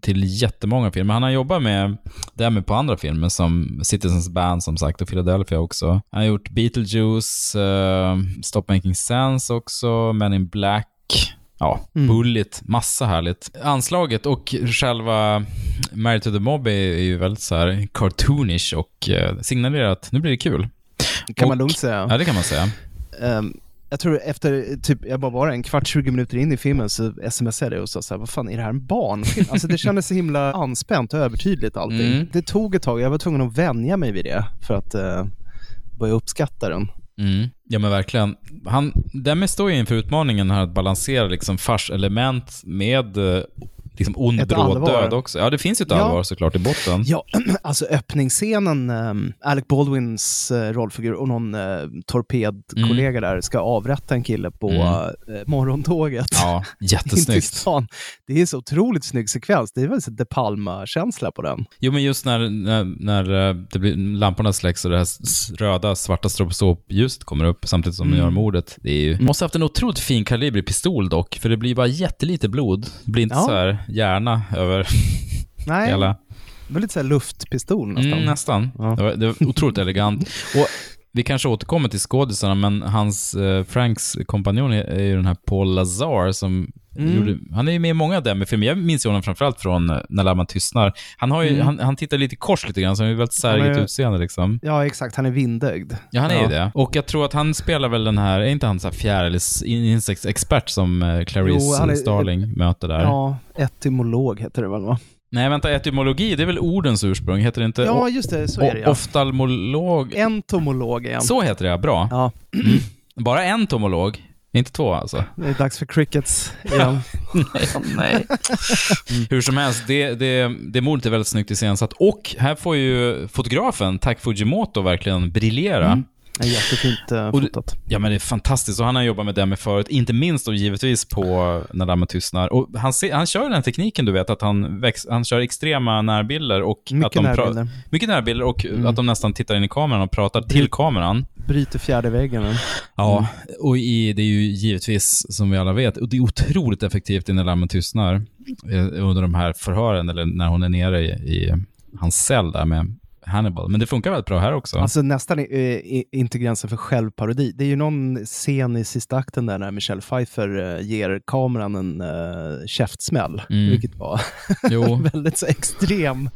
till jättemånga filmer. Han har jobbat med, därmed på andra filmer som Citizens Band som sagt och Philadelphia också. Han har gjort Beetlejuice, eh, Stop Making Sense också, Men in Black. Ja, Mm. Bullet, massa härligt. Anslaget och själva Married to the Mob är, är ju väldigt så här cartoonish och eh, signalerar att nu blir det kul. kan Och- man lugnt säga. Ja, det kan man säga. Ehm, jag tror efter, typ, jag bara var en kvart, 20 minuter in i filmen så smsade jag och sa så här, vad fan är det här en barnfilm? Alltså det kändes så himla *laughs* anspänt och övertydligt allting. Mm. Det tog ett tag, jag var tvungen att vänja mig vid det för att uh, börja uppskatta den. Mm. Ja men verkligen. Han, Demme står ju inför utmaningen här att balansera liksom farselement med eh, liksom ond Ett bråd allvar. död också. Ja, det finns ju ett Ja. allvar såklart i botten. Ja, *clears throat* alltså öppningsscenen, um, Alec Baldwins uh, rollfigur och någon uh, torpedkollega där ska avrätta en kille på Mm. uh, morgontåget. Ja, *laughs* jättesnyggt. Det är så otroligt snygg sekvens. Det är väl så De Palma-känsla på den. Jo, men just när, när, när det blir, lamporna släcks och det här röda, svarta stroboskopljuset kommer upp samtidigt som de Mm. gör mordet. Det är ju... Måste haft en otroligt fin kalibrig pistol dock, för det blir bara jättelite blod. Det blir inte Ja. så här hjärna över *laughs* Nej, hela... det var lite så här luftpistol nästan. Mm, nästan. Ja. Det, var, det var otroligt elegant. Och vi kanske återkommer till skådisarna, men hans, eh, Franks kompanjon är, är ju den här Paul Lazar som Mm. gjorde, han är ju med i många av dem filmer. Jag minns ju honom framförallt från eh, När lamman tystnar. Han, har ju, Mm. han, han tittar lite kors lite grann, så han ju väldigt är- särligt utseende liksom. Ja, exakt. Han är vindögd. Ja, han är Ja. ju det. Och jag tror att han spelar väl den här, är inte han så här fjär eller s- insektsexpert som eh, Clarice Jo, är- Starling möter där? Ja, etymolog heter det väl va? Nej, vänta, etymologi, det är väl ordens ursprung? Heter det inte? Ja, just det, så är det, ja. Oftalmolog? Entomolog är han. Så heter det. Bra. Ja. *clears throat* Bara en tomolog, inte två alltså. Det är dags för crickets igen. *laughs* nej, nej. *laughs* Hur som helst, det, det, det mordet är väldigt snyggt iscensatt. Och här får ju fotografen, Tak Fujimoto, verkligen briljera. Mm. Är jättefint det- fotat. Ja, men det är fantastiskt. Och han har jobbat med Demi förut, inte minst och givetvis på När dammen tystnar. Och han, ser, han kör den tekniken, du vet, att han, väx, han kör extrema närbilder och Mycket att de pra- närbilder. Mycket närbilder och Mm. att de nästan tittar in i kameran och pratar till kameran. Bryter fjärde väggen. Mm. Ja, och i, det är ju givetvis, som vi alla vet, och det är otroligt effektivt i När lammen tystnar eh, under de här förhören, eller när hon är nere i, i hans cell där med Hannibal. Men det funkar väldigt bra här också. Alltså nästan i- inte gränsen för självparodi. Det är ju någon scen i sista akten där när Michelle Pfeiffer eh, ger kameran en uh, käftsmäll, Mm. vilket var *laughs* väldigt så extrem,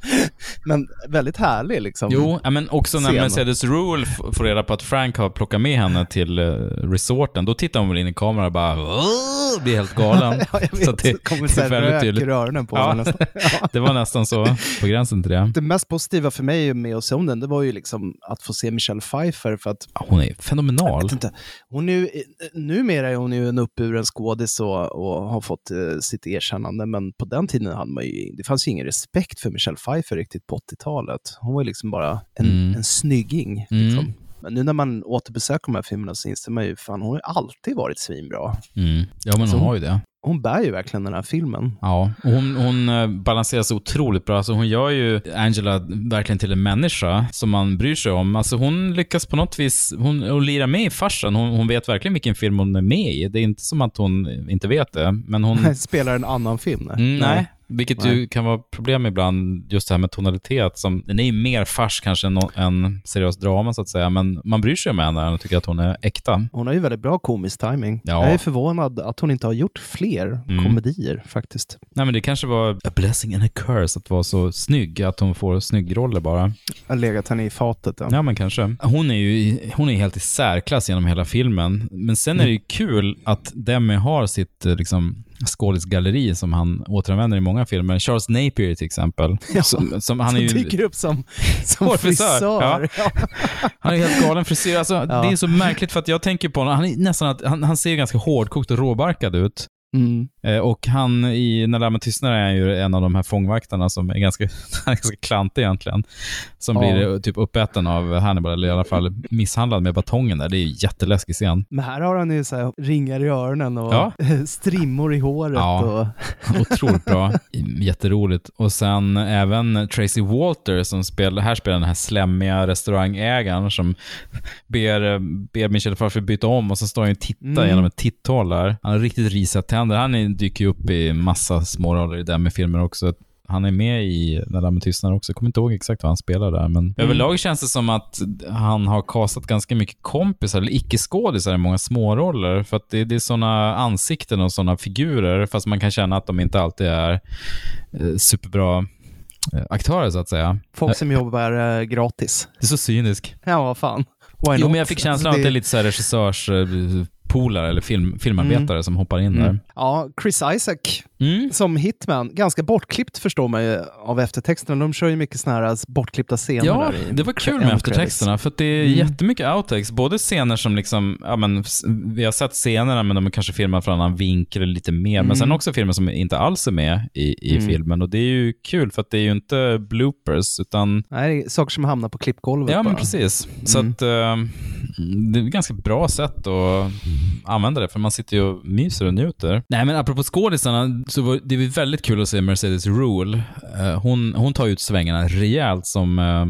men väldigt härlig liksom. Jo, ja, men också när scen. Mercedes Rule får reda på att Frank har plockat med henne till uh, resorten, då tittar hon väl in i kameran och bara "Åh!" blir helt galen. *laughs* Ja, jag vet. Så Det kommer så här rök i öronen på ja, henne nästan. *laughs* det var nästan så, på gränsen till det. Det mest positiva för mig med att se om den, det var ju liksom att få se Michelle Pfeiffer för att Hon är fenomenal. inte. Hon är ju, numera är hon ju en uppburen skådis och, och har fått eh, sitt erkännande, men på den tiden hade man ju, det fanns ju ingen respekt för Michelle Pfeiffer riktigt på 80-talet. Hon var ju liksom bara en, Mm. en snygging. Mm. Liksom. Men nu när man återbesöker de här filmerna så inser man ju, fan hon har ju alltid varit svinbra. Mm. Ja, men Så- hon har ju det. Hon bär ju verkligen den här filmen. Ja, och hon, hon eh, balanserar så otroligt bra. Alltså hon gör ju Angela verkligen till en människa som man bryr sig om. Alltså hon lyckas på något vis, hon, hon lirar med i farsen. Hon, hon vet verkligen vilken film hon är med i. Det är inte som att hon inte vet det, men hon... *laughs* Spelar en annan film. Mm, nej. Vilket ju Nej. kan vara problem ibland, just det här med tonalitet. Som, den är ju mer fars kanske än än seriös drama, så att säga. Men man bryr sig om henne och tycker att hon är äkta. Hon har ju väldigt bra komisk timing. Ja. Jag är förvånad att hon inte har gjort fler Mm. komedier faktiskt. Nej, men det kanske var a blessing and a curse att vara så snygg, att hon får snyggroller bara. Har legat henne i fatet. Ja. Ja, men kanske. Hon är ju i- hon är helt i särklass genom hela filmen. Men sen är det ju kul att Demi har sitt eh, liksom, skådisgalleri som han återanvänder i många filmer. Charles Napier till exempel. Ja, som, som, han är ju... *laughs* dyker upp som, som frisör. frisör, Ja. *laughs* Han är helt galen frisyr. Alltså, Det är så märkligt för att jag tänker på honom, han är nästan att, han, han ser ganska hårdkokt och råbarkad ut. Mm. Eh, Och han i När lammen tystnar är ju en av de här fångvaktarna som är ganska, *laughs* ganska klantig egentligen. Som Ja. blir eh, typ uppäten av Hannibal, eller i alla fall misshandlad med batongen där. Det är ju jätteläskig scen. Men här har han ju så här ringar i öronen och Ja. *laughs* strimmor i håret. Ja. Och... *laughs* Otroligt bra. Jätteroligt. Och sen även Tracy Walter som spelar, här spelar den här slemmiga restaurangägaren som ber, ber Michelle Pfeiffer byta om och så står han och tittar Mm. genom ett titthål där. Han har riktigt risiga tänder. Han är, dyker ju upp i massa småroller i den med filmer också. Han är med i När lammen tystnar också. Jag kommer inte ihåg exakt vad han spelar där, men Mm. överlag känns det som att han har kastat ganska mycket kompisar, eller icke-skådisar i många småroller. För att det, det är sådana ansikten och sådana figurer, fast man kan känna att de inte alltid är eh, superbra eh, aktörer, så att säga. Folk som jobbar eh, gratis. Det är så cynisk. Ja, vad fan. Why Jo, not? men jag fick känslan av att det är lite så här regissörs eh, polare eller film, filmarbetare som hoppar in där. Mm. Ja, Chris Isaac som Hitman. Ganska bortklippt förstår man ju av eftertexterna. De kör ju mycket såna här alltså, bortklippta scener. Ja, det var kul med eftertexterna, för att det är Mm. jättemycket outtakes. Både scener som liksom, ja men, vi har sett scenerna, men de är kanske filmade från en annan vinkel lite mer. Men sen Mm. också filmer som inte alls är med i, i Mm. filmen. Och det är ju kul, för att det är ju inte bloopers, utan Nej, det är saker som hamnar på klippgolvet Ja, men bara. precis. Så Mm. att, eh, det är ett ganska bra sätt att använda det, för man sitter ju och myser och njuter. Nej, men apropå skådisarna, så det är väldigt kul att se Mercedes Rule. Eh, hon, hon tar ut svängarna rejält som eh,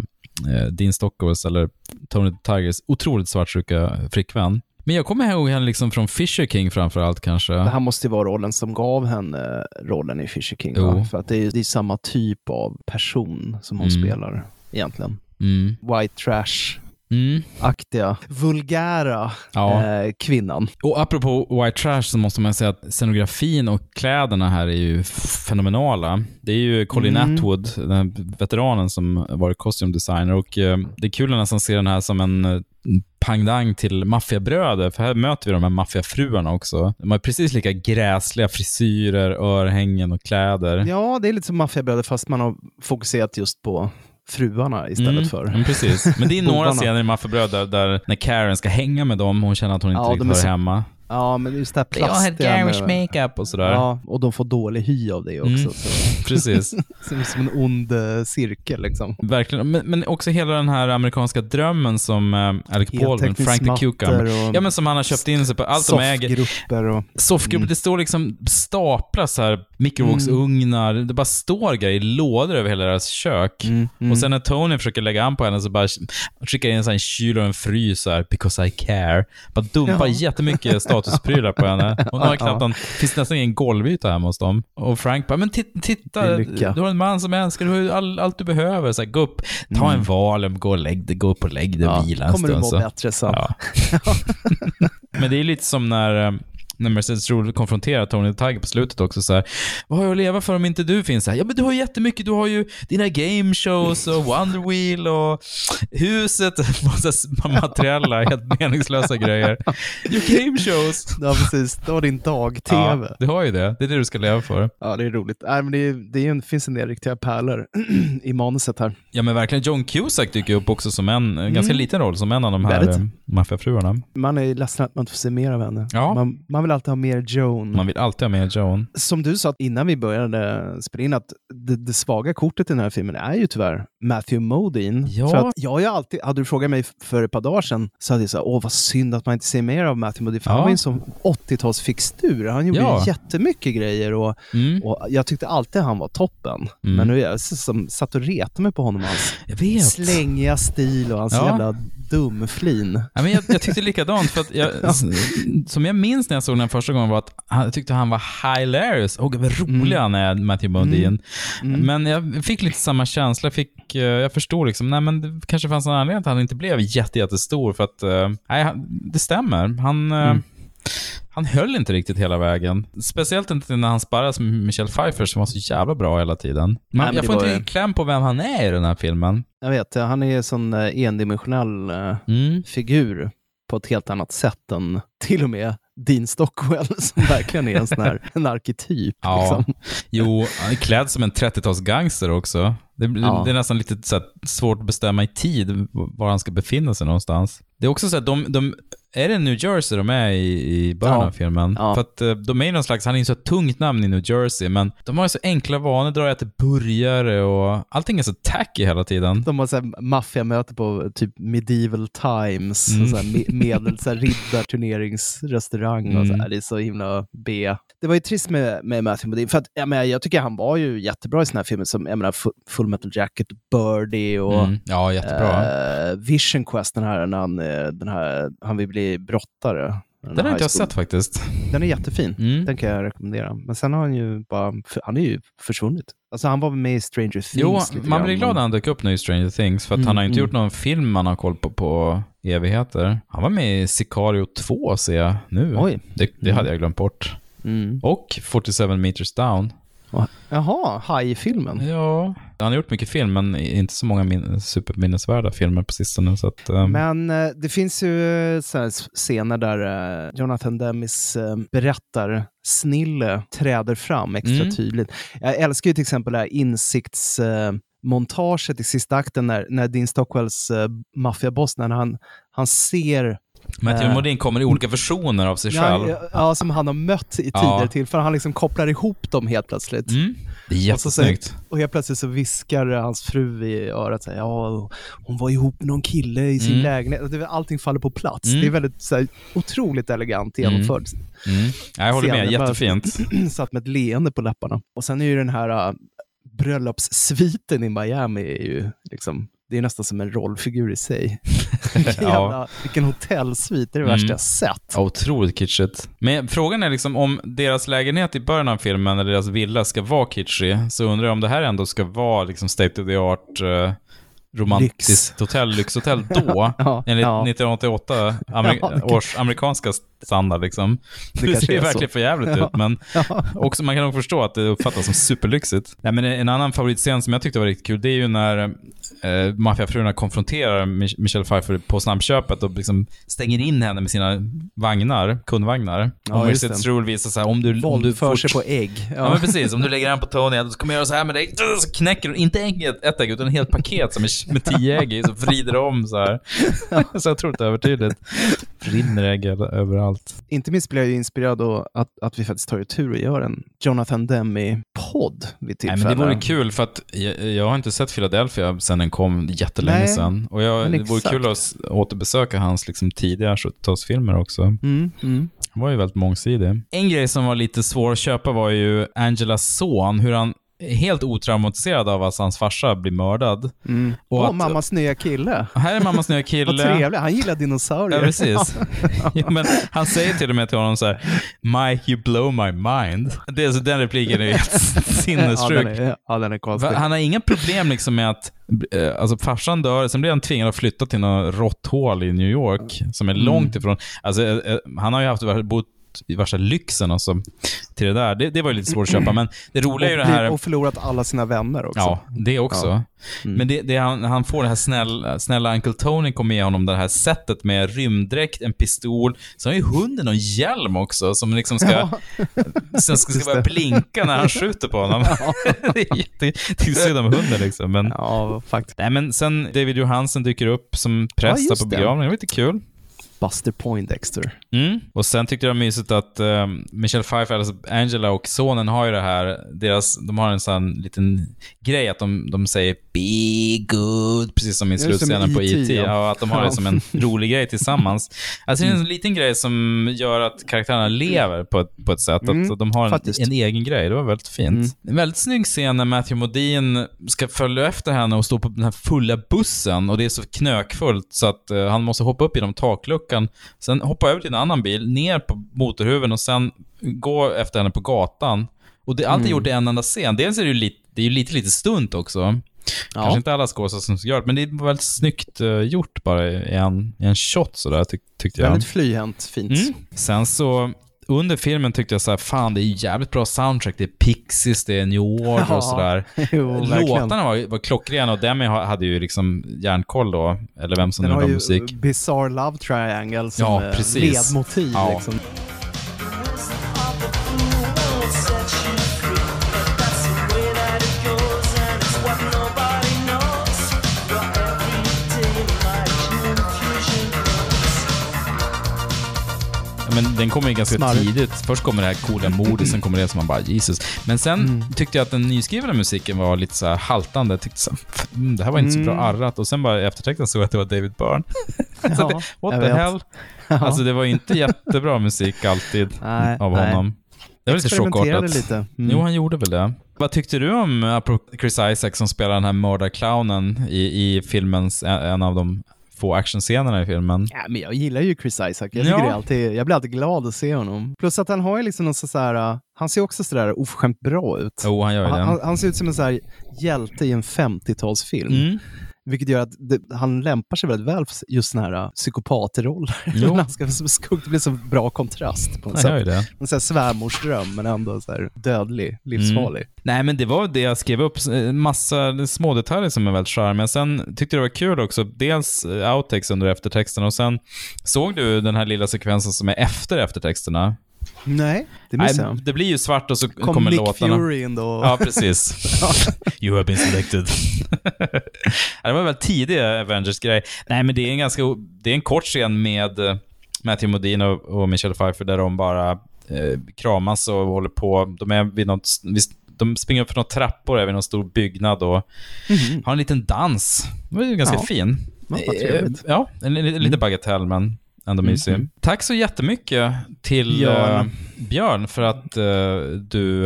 eh, Dean Stockholms, eller Tony Tigers, otroligt svartsjuka flickvän. Men jag kommer ihåg henne liksom från Fisher King framför allt kanske. Det här måste ju vara rollen som gav henne rollen i Fisher King. Va? För att det är, det är samma typ av person som hon Mm. spelar egentligen. Mm. White trash-aktiga, Mm. vulgära Ja. eh, kvinnan. Och apropå White Trash så måste man säga att scenografin och kläderna här är ju fenomenala. Det är ju Colin Mm. Atwood, den veteranen som varit costume designer och eh, det är kul att nästan se den här som en eh, pangdang till maffiabröder, för här möter vi de här maffiafruarna också. De har precis lika gräsliga frisyrer, örhängen och kläder. Ja, det är lite som Maffiabröder fast man har fokuserat just på fruarna istället Mm, för Men precis. Men det är *laughs* några scener i Maffiabröder där, där när Karen ska hänga med dem, hon känner att hon inte Ja, riktigt hör så- hemma. Ja, men just det här Jag har plastiga. garish med- makeup och sådär. Ja, och de får dålig hy av det också. Mm, Så. *laughs* precis. *laughs* som, som en ond eh, cirkel liksom. Verkligen, men, men också hela den här amerikanska drömmen som eh, Alec Baldwin, Frank the Cucumber, och ja men som han har köpt in sig på, allt de äger. soffgrupper och... Soffgrupper, Mm. det står liksom staplas här, mikrovågsugnar, det bara står grejer i lådor över hela deras kök. mm. Och sen när Tony försöker lägga an på henne så bara skickar in en sån här kyl och en frys här, because I care. Bara dumpar jättemycket *laughs* statusprylar på henne. Hon har *laughs* knappt någon, finns nästan ingen golvyta hemma hos dem. Och Frank bara, men titta, du har en man som älskar, du har ju all, allt du behöver. Så här, gå upp, ta Mm. en Valium, gå och lägg dig, gå upp och lägg dig och Ja, vila en kommer du stund. må så. bättre sen. Ja. *laughs* Men det är lite som när, eh, när Mercedes Rule konfronterar Tony the Tiger på slutet också. Så här, Vad har jag att leva för om inte du finns här? Ja, men du har ju jättemycket. Du har ju dina game shows och Wonder Wheel och huset. *laughs* Massa materiella, helt meningslösa grejer. Your game shows. Ja, precis. Det var din dag-tv. Ja, du har ju det. Det är det du ska leva för. Ja, det är roligt. Nej, men det, är, det är en, finns en del riktiga pärlor *clears throat* i manuset här. Ja, men verkligen. John Cusack dyker upp också som en, en ganska Mm. liten roll, som en av de här maffiafruarna. Man är ledsen att man inte får se mer av henne. Ja. Man, man vill alltid ha mer Joan. Man vill alltid ha med Joan. Som du sa innan vi började spela in, att det, det svaga kortet i den här filmen är ju tyvärr Matthew Modine. Ja. För att jag har alltid, hade du frågat mig för ett par dagar sedan så hade jag sagt, åh vad synd att man inte ser mer av Matthew Modine, för Ja. han var ju en sån 80-talsfixtur. Han gjorde Ja. jättemycket grejer och, Mm. och jag tyckte alltid han var toppen. Mm. Men nu är jag som satt och retade mig på honom, hans slängiga stil och hans Ja. jävla dumflin. Ja, men jag, jag tyckte likadant, för att jag, *laughs* som jag minns när jag såg den första gången var att han, jag tyckte han var hilarious. Och vad rolig han är, Matthew Modine. Mm. Men jag fick lite samma känsla. Jag, fick, eh, jag förstod liksom, nej men det kanske fanns en anledning att han inte blev jätte, jättestor. För att, eh, nej, det stämmer. Han, eh, Mm. han höll inte riktigt hela vägen. Speciellt inte när han sparras med Michelle Pfeiffer som var så jävla bra hela tiden. Man, Nej, men jag får inte riktigt kläm på vem han är i den här filmen. Jag vet, han är en sån endimensionell Mm. figur på ett helt annat sätt än till och med Dean Stockwell *laughs* som verkligen är en sån här en arketyp. Ja, Liksom. jo, han är klädd som en 30-talsgangster också. Det, Ja. det är nästan lite svårt att bestämma i tid var han ska befinna sig någonstans. Det är också så att de, de är det New Jersey de är i, i början Ja. av filmen? Ja. För att eh, de är någon slags, han är ju så tungt namn i New Jersey, men de har ju så enkla vanor, drar äter burgare och allting är så tacky hela tiden. De har så här maffiamöte på typ medieval times, Mm. så här me- medel, så här riddarturneringsrestaurang och så här. Mm. Det är så himla B. Det var ju trist med, med Matthew Modine, för att jag, menar, jag tycker han var ju jättebra i såna här filmer som jag menar, Fu- Full Metal Jacket, Birdie och Mm. Ja, jättebra. eh, Vision Quest, den här, när han, den här, han vill bli brottare. Den har high inte jag sett faktiskt. Den är jättefin. Mm. Den kan jag rekommendera. Men sen har han ju bara, han är ju försvunnit. Alltså han var med i Stranger Things. Jo, man blir glad när han dök upp nu i Stranger Things, för att Mm, han har inte mm. gjort någon film man har koll på på evigheter. Han var med i Sicario 2 ser jag nu. Oj. Det, det Mm. hade jag glömt bort. Mm. Och 47 meters down. Jaha, Haj-filmen. Ja. Han har gjort mycket film, men inte så många min- superminnesvärda filmer på sistone. Så att, ehm, Men eh, det finns ju eh, scener där eh, Jonathan Demis eh, berättar snille träder fram extra Mm. tydligt. Jag älskar ju till exempel det här eh, montaget i sista akten när, när Dean Stockwells eh, maffiaboss, när han, han ser Matthew eh, Modine kommer i olika versioner av sig själv. ja, ja, som han har mött i Ja. tidigare tillfällen. Han liksom kopplar ihop dem helt plötsligt. Mm. Det är Och, så jättesnyggt. och helt plötsligt så viskar hans fru i örat så här, ja, hon var ihop med någon kille i sin Mm. lägenhet. Och Allting faller på plats. Mm. Det är väldigt så här, otroligt elegant genomförd. Mm. Ja, Jag håller med, jättefint. *clears throat* Satt med ett leende på läpparna. Och sen är ju den här uh, bröllopssviten i Miami är ju liksom, det är nästan som en rollfigur i sig. *laughs* *laughs* Vilken, Ja. jävla, vilken hotellsvit, det är det Mm. värsta jag sett. Ja, otroligt kitschigt. Men frågan är liksom om deras lägenhet i början av filmen, eller deras villa, ska vara kitschig, så undrar jag om det här ändå ska vara liksom state of the art eh, romantiskt hotell, lyxhotell *laughs* då, Ja, enligt ja. 1988 amer Ja, års amerikanska standard liksom. Det *laughs* Det, ser är så. verkligen för jävligt Ja. ut, men också, man kan nog förstå att det uppfattas som superlyxigt. Nej, men en annan favoritscen som jag tyckte var riktigt kul, det är ju när eh, maffiafruarna konfronterar Mich- Michelle Pfeiffer på snabbköpet och liksom stänger in henne med sina vagnar, kundvagnar. Ja, och Mercedes. Rule visar så här, om du... Om du Våldför sig på ägg. Ja. men precis. Om du lägger den på Tony, så kommer jag göra så här med dig. Så knäcker du, inte ägg, ett ägg, utan ett helt paket som är med tio ägg i, så vrider om så här. *laughs* så jag tror det är övertydligt. *laughs* Rinner ägg över- överallt. Inte minst blir jag ju inspirerad då att, att vi faktiskt tar ju tur och gör en Jonathan Demme-podd vid Nej, tillfälle. men det vore kul för att jag, jag har inte sett Philadelphia sedan den kom jättelänge Nej, sedan. Och jag, det vore kul att återbesöka hans liksom, tidigare 70-talsfilmer också. Mm, mm. Han var ju väldigt mångsidig. En grej som var lite svår att köpa var ju Angelas son, hur han helt otraumatiserad av att hans farsa blir mördad. Mm. Och Åh, att- mammas nya kille. Här är mammas nya *laughs* Vad kille. trevligt. Han gillar dinosaurier. Ja, precis. *laughs* ja, men han säger till och med till honom så här, Mike, you blow my mind. Det, är så den repliken är ju helt *laughs* sinnessjuk. Ja, den är, ja, den är konstig. Han har inga problem liksom med att, eh, alltså farsan dör, sen blir han tvingad att flytta till något råtthål i New York, som är Mm. långt ifrån, alltså eh, eh, han har ju haft, bott värsta lyxen alltså, till det där. Det, det var ju lite svårt att köpa, men det roliga är ju det här... och förlorat alla sina vänner också. Ja, det också. Ja. Mm. Men det, det han, han får det här snälla, snälla Uncle Tony kommer ge honom det här sättet med rymdräkt, en pistol, så har ju hunden en hjälm också som liksom ska, Ja. *laughs* som ska, ska börja blinka när han skjuter på honom. *laughs* *laughs* det är jätte, det är synd om hunden liksom. Men, ja, faktiskt. Nej, men sen David Johansen dyker upp som Ja, präst just på begravningen, det var lite kul. Buster Poindexter. Mm. Och sen tyckte jag det var mysigt att eh, Michelle Pfeiffer, alltså Angela och sonen har ju det här, deras, de har en sån liten grej att de, de säger “Be good”, precis som i slutscenen på E.T., E.T. ja. Ja. att de har det som en *laughs* rolig grej tillsammans. Alltså det är en liten grej som gör att karaktärerna lever på ett, på ett sätt. Mm, att de har en, en egen grej. Det var väldigt fint. Mm. En väldigt snygg scen när Matthew Modine ska följa efter henne och stå på den här fulla bussen och det är så knökfullt så att eh, han måste hoppa upp genom takluckan, sen hoppa över till en annan bil, ner på motorhuven och sen gå efter henne på gatan. Och det, är Mm. gjort i en enda scen. Dels är det ju lite, det är ju lite, lite stunt också. Kanske inte alla skådespelare som göra det, men det var väldigt snyggt eh, gjort bara i en, i en shot sådär, tyck, tyckte jag. Väldigt flyhänt, fint. Mm. Sen så, under filmen tyckte jag så här, fan det är jävligt bra soundtrack. Det är Pixies, det är New Order Ja, och sådär. *laughs* Låtarna var, var klockrena och Demi ha- hade ju liksom järnkoll då, eller vem som nu ju musik. Bizarre Love Triangle som Ja, precis. ledmotiv. Ja. Liksom. Men den kommer ju ganska Smarrigt. tidigt. Först kommer det här coola mordet, sen kommer det som man bara Jesus. Men sen Mm. tyckte jag att den nyskrivna musiken var lite så haltande. Jag tyckte så här, "F- mm, det här var inte så bra Mm. arrat. Och sen bara i eftertexten såg jag att det var David Byrne. *laughs* så Ja, det, what the hell? Alltså det var inte jättebra musik alltid Nej, av nej. honom. Det var lite chockartat. lite. Mm. Jo, han gjorde väl det. Vad tyckte du om Chris Isaac som spelar den här mördarclownen i, i filmens, en av de få actionscenerna i filmen? Ja, men jag gillar ju Chris Isaac. Jag, Ja. det alltid, jag blir alltid glad att se honom. Plus att han har ju liksom någon så här, uh, han ser också sådär oförskämt bra ut. Jo, han gör ju han, det. han, han ser ut som en så här hjälte i en 50-talsfilm. Mm. Vilket gör att det, han lämpar sig väldigt väl för just sådana här uh, psykopatroller. *laughs* Han ska det blir så bra kontrast på något sätt. det. En sån här svärmorsdröm, men ändå så här dödlig, livsfarlig. Nej, men det var det jag skrev upp. En Massa små detaljer som är väldigt charmiga. Sen tyckte jag det var kul också. Dels eh, outtakes under eftertexterna och sen såg du den här lilla sekvensen som är efter eftertexterna? Nej, det missade jag. det blir ju svart och så Kom kommer Nick låtarna. Fury in då. Ja, precis. *laughs* *laughs* you have been selected. *laughs* Det var väl tidig Avengers-grej. Nej, men det är en ganska, det är en kort scen med eh, Matthew Modine och, och Michelle Pfeiffer där de bara eh, kramas och håller på. De är vid något, vid, de springer upp för några trappor över någon stor byggnad och Mhm. har en liten dans. Det var ju ganska Ja. fin. Ja, trevligt. Eh, Ja, en, en, lite bagatell, men ändå mysig. Mm. Tack så jättemycket till Björn. eh, Björn för att eh, du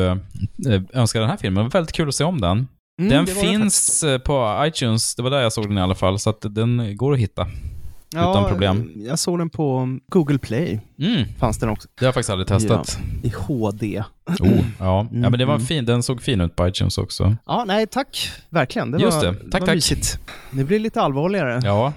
uh, önskade den här filmen. Det var väldigt kul att se om den. Mm, den det det finns eh, på iTunes, det var där jag såg den i alla fall, så att den går att hitta. utan problem. Jag såg den på Google Play. Mm. Fanns den också. Det har jag faktiskt aldrig testat. Ja, I HD. Oh, ja. ja, men det var Mm. fin. Den såg fin ut på iTunes också. Ja, nej tack. Verkligen. Det Just var, det. Tack, var tack. Mysigt. Nu blir det lite allvarligare. Ja.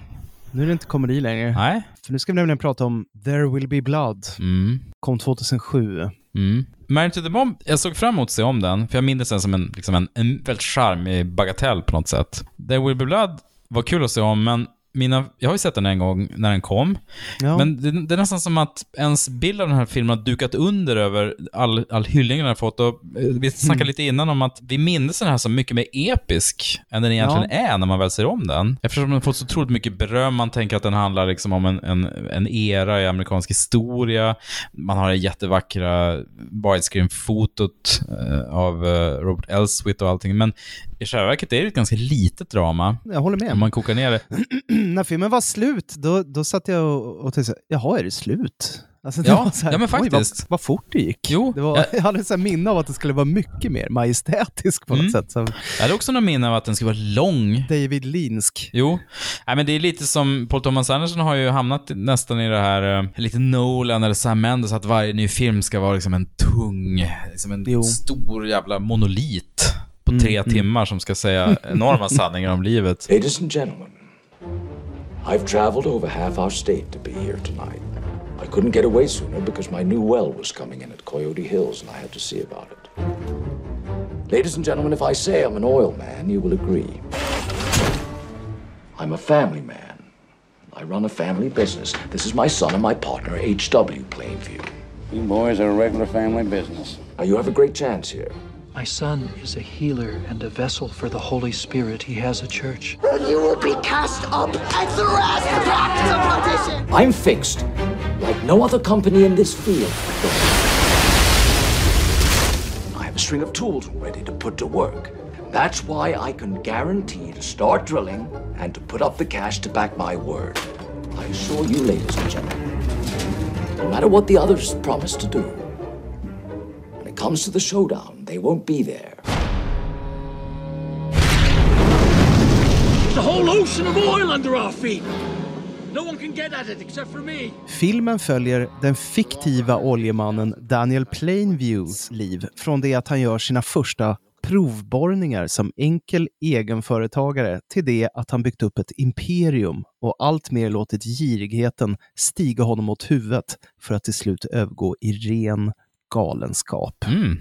Nu är det inte komedi längre. Nej. För nu ska vi nämligen prata om There will be blood. Mm. Kom 2007. Mm. Married to the Bomb, jag såg fram emot att se om den, för jag minns den som en, liksom en, en väldigt charmig bagatell på något sätt. There Will Be Blood var kul att se om, men mina, jag har ju sett den en gång när den kom, Ja. men det, det är nästan som att ens bild av den här filmen har dukat under över all, all hyllning den har fått. Och eh, vi snackade Mm. lite innan om att vi minns den här som mycket mer episk än den egentligen är när man väl ser om den. Eftersom den fått så otroligt mycket beröm, man tänker att den handlar liksom om en, en, en era i amerikansk historia. Man har det jättevackra widescreen-fotot eh, av eh, Robert Elswit och allting, men i själva verket är det ett ganska litet drama. Jag håller med. Om man kokar ner det. *clears throat* När filmen var slut, då, då satt jag och, och tänkte, så jaha, är det slut? Alltså, det Ja, var så här, ja, men Oj, faktiskt. vad, vad fort det gick. Jo, det var, jag- jag hade så här minne av att det skulle vara mycket mer majestätisk på något Mm. sätt. Som Jag hade också någon minne av att den skulle vara lång. David Linsk. Jo, Nej, men det är lite som Paul Thomas Anderson har ju hamnat nästan i det här, eh, lite Nolan eller Sam Mendes, att varje ny film ska vara liksom en tung, liksom en stor jävla monolit på tre Mm, mm. timmar som ska säga *laughs* enorma sanningar om livet. Ladies and gentlemen, I've traveled over half our state to be here tonight. I couldn't get away sooner because my new well was coming in at Coyote Hills and I had to see about it. Ladies and gentlemen, if I say I'm an oil man, you will agree. I'm a family man. I run a family business. This is my son and my partner, H.W. Plainview. You boys are a regular family business. Now, you have a great chance here. My son is a healer and a vessel for the Holy Spirit. He has a church. And you will be cast up and thrust back to perdition. I'm fixed, like no other company in this field. I have a string of tools ready to put to work. That's why I can guarantee to start drilling and to put up the cash to back my word. I assure you, ladies and gentlemen, no matter what the others promise to do, when it comes to the showdown, they won't be there. There's a whole ocean of oil under our feet. No one can get at it except for me. Filmen följer den fiktiva oljemannen Daniel Plainviews liv från det att han gör sina första provborrningar som enkel egenföretagare till det att han byggt upp ett imperium och alltmer låtit girigheten stiga honom åt huvudet för att till slut övergå i ren galenskap. Mm.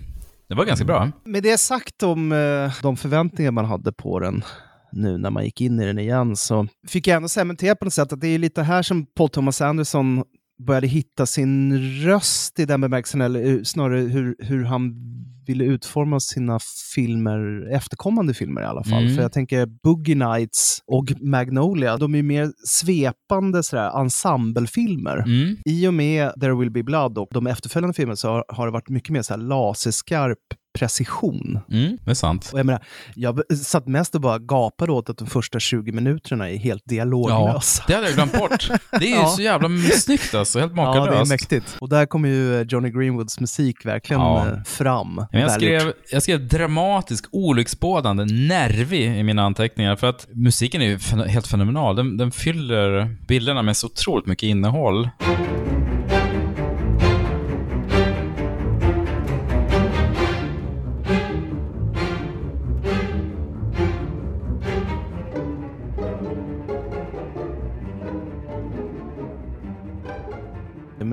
Det var ganska bra. Med det sagt om eh, de förväntningar man hade på den nu när man gick in i den igen så fick jag ändå cementera på något sätt att det är lite här som Paul Thomas Anderson började hitta sin röst i den bemärkelsen, eller eh, snarare hur, hur han ville utforma sina filmer, efterkommande filmer i alla fall. Mm. För jag tänker Boogie Nights och Magnolia, de är mer svepande sådär, ensemblefilmer. Mm. I och med There Will Be Blood och de efterföljande filmerna så har, har det varit mycket mer så här laserskarp precision. Mm, det är sant. Och jag, menar, jag satt mest och bara gapade åt att de första 20 minuterna är helt dialoglösa. Ja, det hade jag glömt bort. Det är ju *laughs* Ja. så jävla snyggt alltså, helt Ja, makalöst. det är mäktigt. Och där kommer ju Johnny Greenwoods musik verkligen Ja. eh, fram. Men jag, skrev, jag skrev dramatisk, olycksbådande, nervig i mina anteckningar för att musiken är ju helt fenomenal. Den, den fyller bilderna med så otroligt mycket innehåll.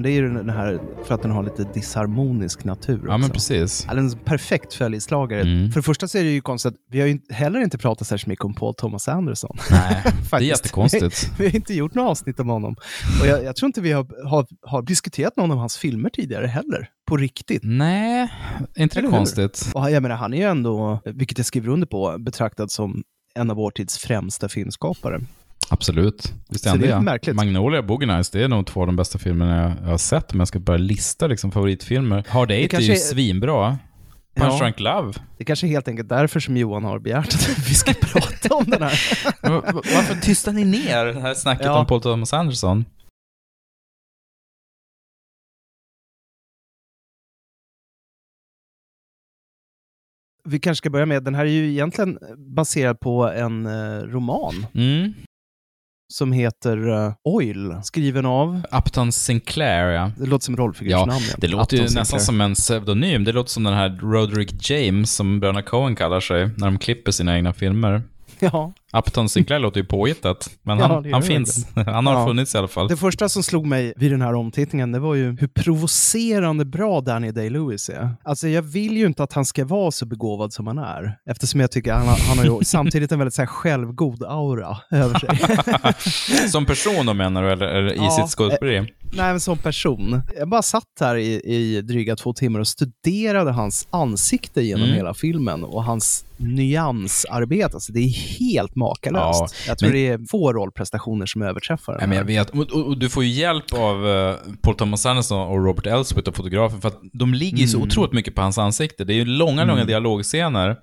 Det är ju den här, för att den har lite disharmonisk natur Ja, men precis. Ja, den är en perfekt följeslagare. Mm. För det första så är det ju konstigt att vi har ju heller inte pratat särskilt mycket om Paul Thomas Anderson. Nej, det är *laughs* jättekonstigt. Vi, vi har inte gjort några avsnitt om honom. Och jag, jag tror inte vi har, har, har diskuterat någon av hans filmer tidigare heller. På riktigt. Nej, inte det konstigt. Och jag menar, han är ju ändå, vilket jag skriver under på, betraktad som en av vår tids främsta filmskapare. Absolut. Visst är det är märkligt. Magnolia och Boogie Nights, det är nog två av de bästa filmerna jag, jag har sett om jag ska börja lista liksom, favoritfilmer. Hard Eight är ju är- svinbra. Punch Ja. Drunk Love. Det är kanske är helt enkelt därför som Johan har begärt att vi ska *laughs* prata om den här. Va- va- Varför tystar ni ner det här snacket Ja. om Paul Thomas Anderson? Vi kanske ska börja med, den här är ju egentligen baserad på en eh, roman Mm. Som heter eh, Oil, skriven av, Upton Sinclair, ja. det låter som rollfigursnamn. ja. det låter ju Upton nästan Sinclair. som en pseudonym. Det låter som den här Roderick James som bröderna Coen kallar sig när de klipper sina egna filmer. *laughs* Ja, Upton Sinclair låter ju påhittat, men Ja, han, finns. *laughs* Han har Ja. funnits i alla fall. Det första som slog mig vid den här omtittningen, det var ju hur provocerande bra Danny Day-Lewis är. Alltså jag vill ju inte att han ska vara så begåvad som han är, eftersom jag tycker han har, han har ju *laughs* samtidigt en väldigt så här, självgod aura över sig. *laughs* Som person då menar du, eller, eller i Ja, sitt skådespeleri? Nej, men som person. Jag bara satt här i, i dryga två timmar och studerade hans ansikte genom Mm. hela filmen och hans nyansarbete. Alltså, det är helt makalöst. Ja, jag tror men- det är få rollprestationer som överträffar den Nej, men jag vet. Och, och, och du får ju hjälp av uh, Paul Thomas Anderson och Robert Elswit och fotografen för att de ligger ju så Mm. otroligt mycket på hans ansikte. Det är ju långa, Mm. långa dialogscener.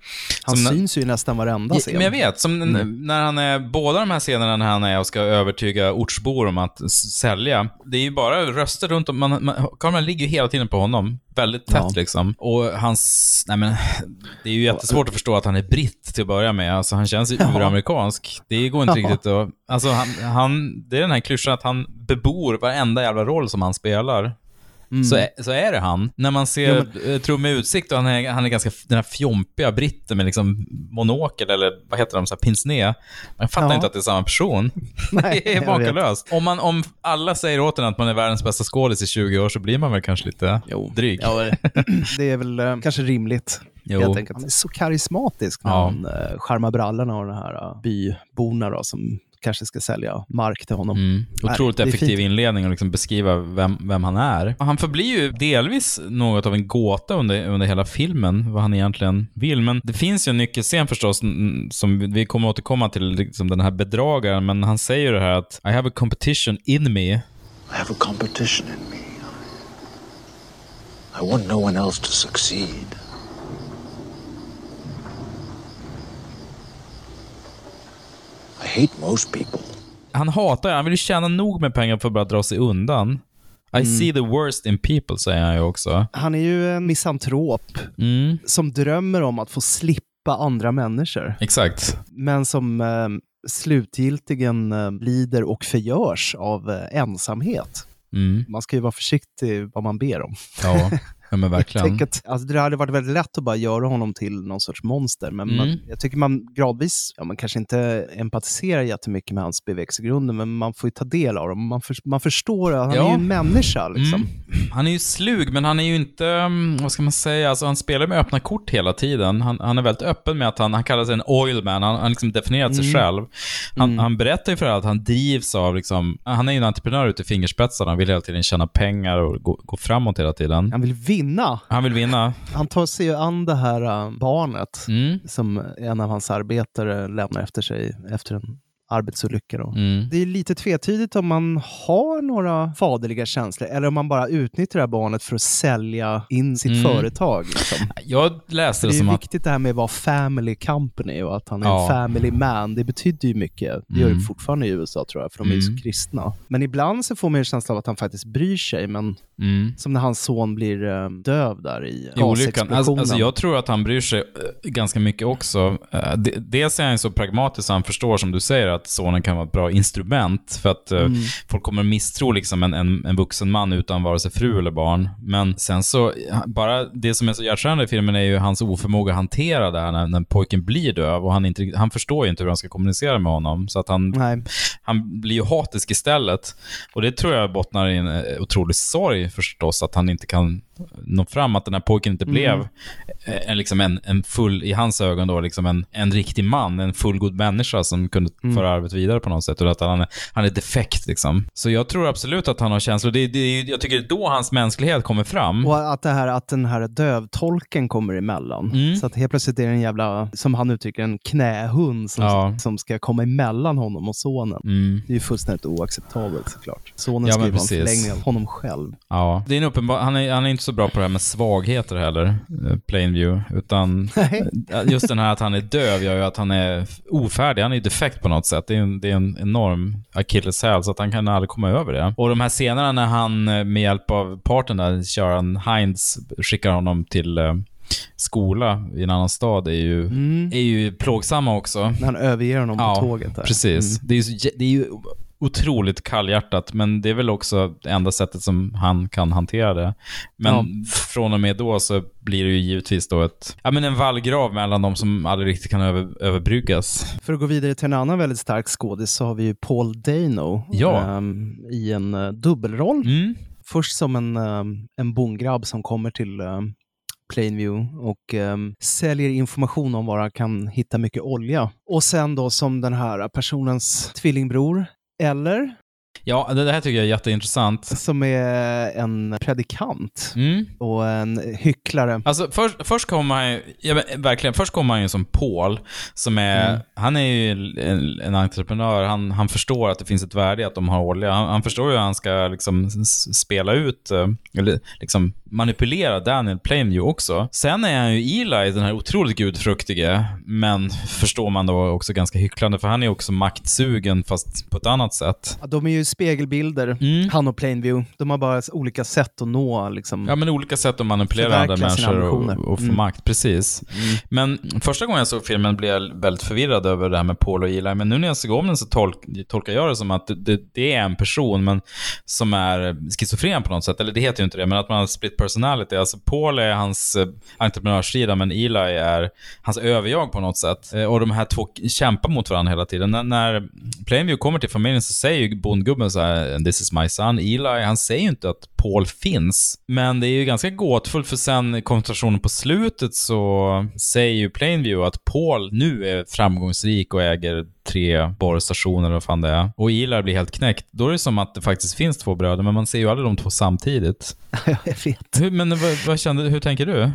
Han syns ju i nästan varenda scen. Men jag vet, som Mm. när han är, båda de här scenerna när han är och ska övertyga ortsbor om att sälja. Det är ju bara röster runt om, man, man, kameran ligger ju hela tiden på honom. Väldigt tätt Ja. liksom. Och hans, nej men, det är ju jättesvårt att förstå att han är britt till att börja med. Alltså han känns ju Ja. uramerikansk. Det går inte Ja. riktigt att, alltså han, han, det är den här klyschan att han bebor varenda jävla roll som han spelar. Mm. Så, är, så är det han. När man ser Ja, eh, Tro med utsikt och han är, han är ganska, den här fjompiga britten med liksom monokel eller vad heter de, så här pinsné. Man fattar Ja. inte att det är samma person. *laughs* Nej, det är makalöst. Om, man, om alla säger åt en att man är världens bästa skådis i 20 år så blir man väl kanske lite dryg. Ja, *clears throat* det är väl eh, kanske rimligt. Jo. Han är så karismatisk när Ja. han eh, charmar brallorna av de här uh, byborna då, som kanske ska sälja mark till honom. Mm. Nej, Otroligt är effektiv fint. inledning och liksom beskriva vem, vem han är. Han förblir ju delvis något av en gåta under, under hela filmen, vad han egentligen vill. Men det finns ju en nyckelscen förstås, som vi- vi kommer återkomma till, liksom den här bedragaren, men han säger ju det här att I have a competition in me. I have a competition in me. I want no one else to succeed. I hate most people. Han hatar han vill ju tjäna nog med pengar för att bara dra sig undan. I Mm. see the worst in people, säger han ju också. Han är ju en misantrop Mm, som drömmer om att få slippa andra människor, exakt. men som eh, slutgiltigen eh, lider och förgörs av eh, ensamhet. Mm. Man ska ju vara försiktig vad man ber om. Ja. *laughs* Ja, men verkligen. Jag att, alltså, det hade varit väldigt lätt att bara göra honom till någon sorts monster, men Mm. man, jag tycker man gradvis, ja, man kanske inte empatiserar jättemycket med hans bevekelsegrunder, men man får ju ta del av dem. Man, för, man förstår att han Ja. är ju en människa. Liksom. Mm. Han är ju slug, men han är ju inte, mm, vad ska man säga, alltså han spelar med öppna kort hela tiden. Han, han är väldigt öppen med att han, han kallar sig en oilman, han har liksom definierat sig Mm. själv. Han, Mm. han berättar ju för alla att han drivs av, liksom, han är ju en entreprenör ute i fingerspetsarna, han vill hela tiden tjäna pengar och gå, gå framåt hela tiden. Han vill vinna. Han vill vinna. Han tar sig ju an det här äh, barnet Mm. som en av hans arbetare lämnar efter sig efter en arbetsolycka. Mm. Det är lite tvetydigt om man har några faderliga känslor eller om man bara utnyttjar det här barnet för att sälja in sitt Mm. företag. Liksom. Jag läste det det är som ju att... viktigt det här med att vara family company och att han är Ja. en family man. Det betyder ju mycket. Det gör Mm. det fortfarande i USA tror jag, för de är ju Mm. så kristna. Men ibland så får man ju en känsla av att han faktiskt bryr sig, men Mm. som när hans son blir eh, döv där i I olyckan. Alltså, gasexplosionen. alltså jag tror att han bryr sig eh, ganska mycket också. Eh, de- Dels är han så pragmatisk så han förstår, som du säger, att sonen kan vara ett bra instrument. För att eh, Mm. folk kommer misstro liksom en, en, en vuxen man utan vare sig fru eller barn. Men sen så, bara det som är så hjärtskärande i filmen är ju hans oförmåga att hantera det här när, när pojken blir döv. Och han, inte, riktigt- han förstår ju inte hur han ska kommunicera med honom. Så att han, Nej. han blir ju hatisk istället. Och det tror jag bottnar i en eh, otrolig sorg förstås, att han inte kan nå fram, att den här pojken inte Mm. blev eh, en, liksom en, en full, i hans ögon då, liksom en, en riktig man, en fullgod människa som kunde Mm. föra arvet vidare på något sätt. Och att han är, han är defekt liksom. Så jag tror absolut att han har känslor. Det, det, jag tycker det är då hans mänsklighet kommer fram. Och att, det här, att den här dövtolken kommer emellan. Mm. Så att helt plötsligt är det en jävla, som han uttrycker en knähund som, Ja. som ska komma emellan honom och sonen. Mm. Det är ju fullständigt oacceptabelt såklart. Sonen Ja, ska men ju vara en förlängning av honom själv. Ja, det är en uppenbar, han, är, han är inte så bra på det här med svagheter heller, eh, Plainview, utan Nej. just den här att han är döv gör ju att han är ofärdig, han är ju defekt på något sätt. Det är en, det är en enorm akilleshäl, så att han kan aldrig komma över det. Och de här scenerna när han eh, med hjälp av parten där, Sharon Hines, skickar honom till eh, skola i en annan stad är ju, är ju plågsamma också. När han överger honom Ja, på tåget. Där. precis. Mm. Det, är ju, det är ju otroligt kallhjärtat, men det är väl också det enda sättet som han kan hantera det. Men Ja. från och med då så blir det ju givetvis då ett, ja, men en vallgrav mellan de som aldrig riktigt kan över, överbryggas. För att gå vidare till en annan väldigt stark skådis så har vi ju Paul Dano Ja. ehm, i en uh, dubbelroll. Mm. Först som en, um, en bondgrabb som kommer till um, Plainview och um, säljer information om var han kan hitta mycket olja. Och sen då som den här personens tvillingbror, eller Ja, det, här tycker jag är jätteintressant. som är en predikant Mm. och en hycklare. Alltså först, först kommer han ju, ja, verkligen, först kommer han ju som Paul, som är, Mm. han är ju en, en entreprenör, han, han förstår att det finns ett värde i att de har olja. Han, han förstår ju hur han ska liksom spela ut, eh, eller liksom manipulera Daniel Plainview också. Sen är han ju Eli, den här otroligt gudfruktige, men förstår man då också ganska hycklande, för han är också maktsugen fast på ett annat sätt. Ja, De är ju spegelbilder, han och Plainview. De har bara olika sätt att nå liksom. Ja, men olika sätt att manipulera andra människor och, och få Mm. makt. Precis. Men första gången jag såg filmen blev jag väldigt förvirrad över det här med Paul och Eli. Men nu när jag såg om den så tolk, tolkar jag det som att det, det är en person men som är schizofren på något sätt. Eller det heter ju inte det, men att man har split personality. Alltså Paul är hans eh, entreprenörssida, men Eli är hans överjag på något sätt. Eh, och de här två kämpar mot varandra hela tiden. När, när Plainview kommer till familjen så säger ju bondgubben så här, this is my son. Eli, han säger ju inte att Paul finns. Men det är ju ganska gåtfullt för sen i på slutet så säger ju Plainview att Paul nu är framgångsrik och äger tre borrstationer eller vad fan det är. Och Eli blir helt knäckt. Då är det som att det faktiskt finns två bröder, men man ser ju aldrig de två samtidigt. *laughs* jag vet. Hur, men vad, vad kände, hur tänker du?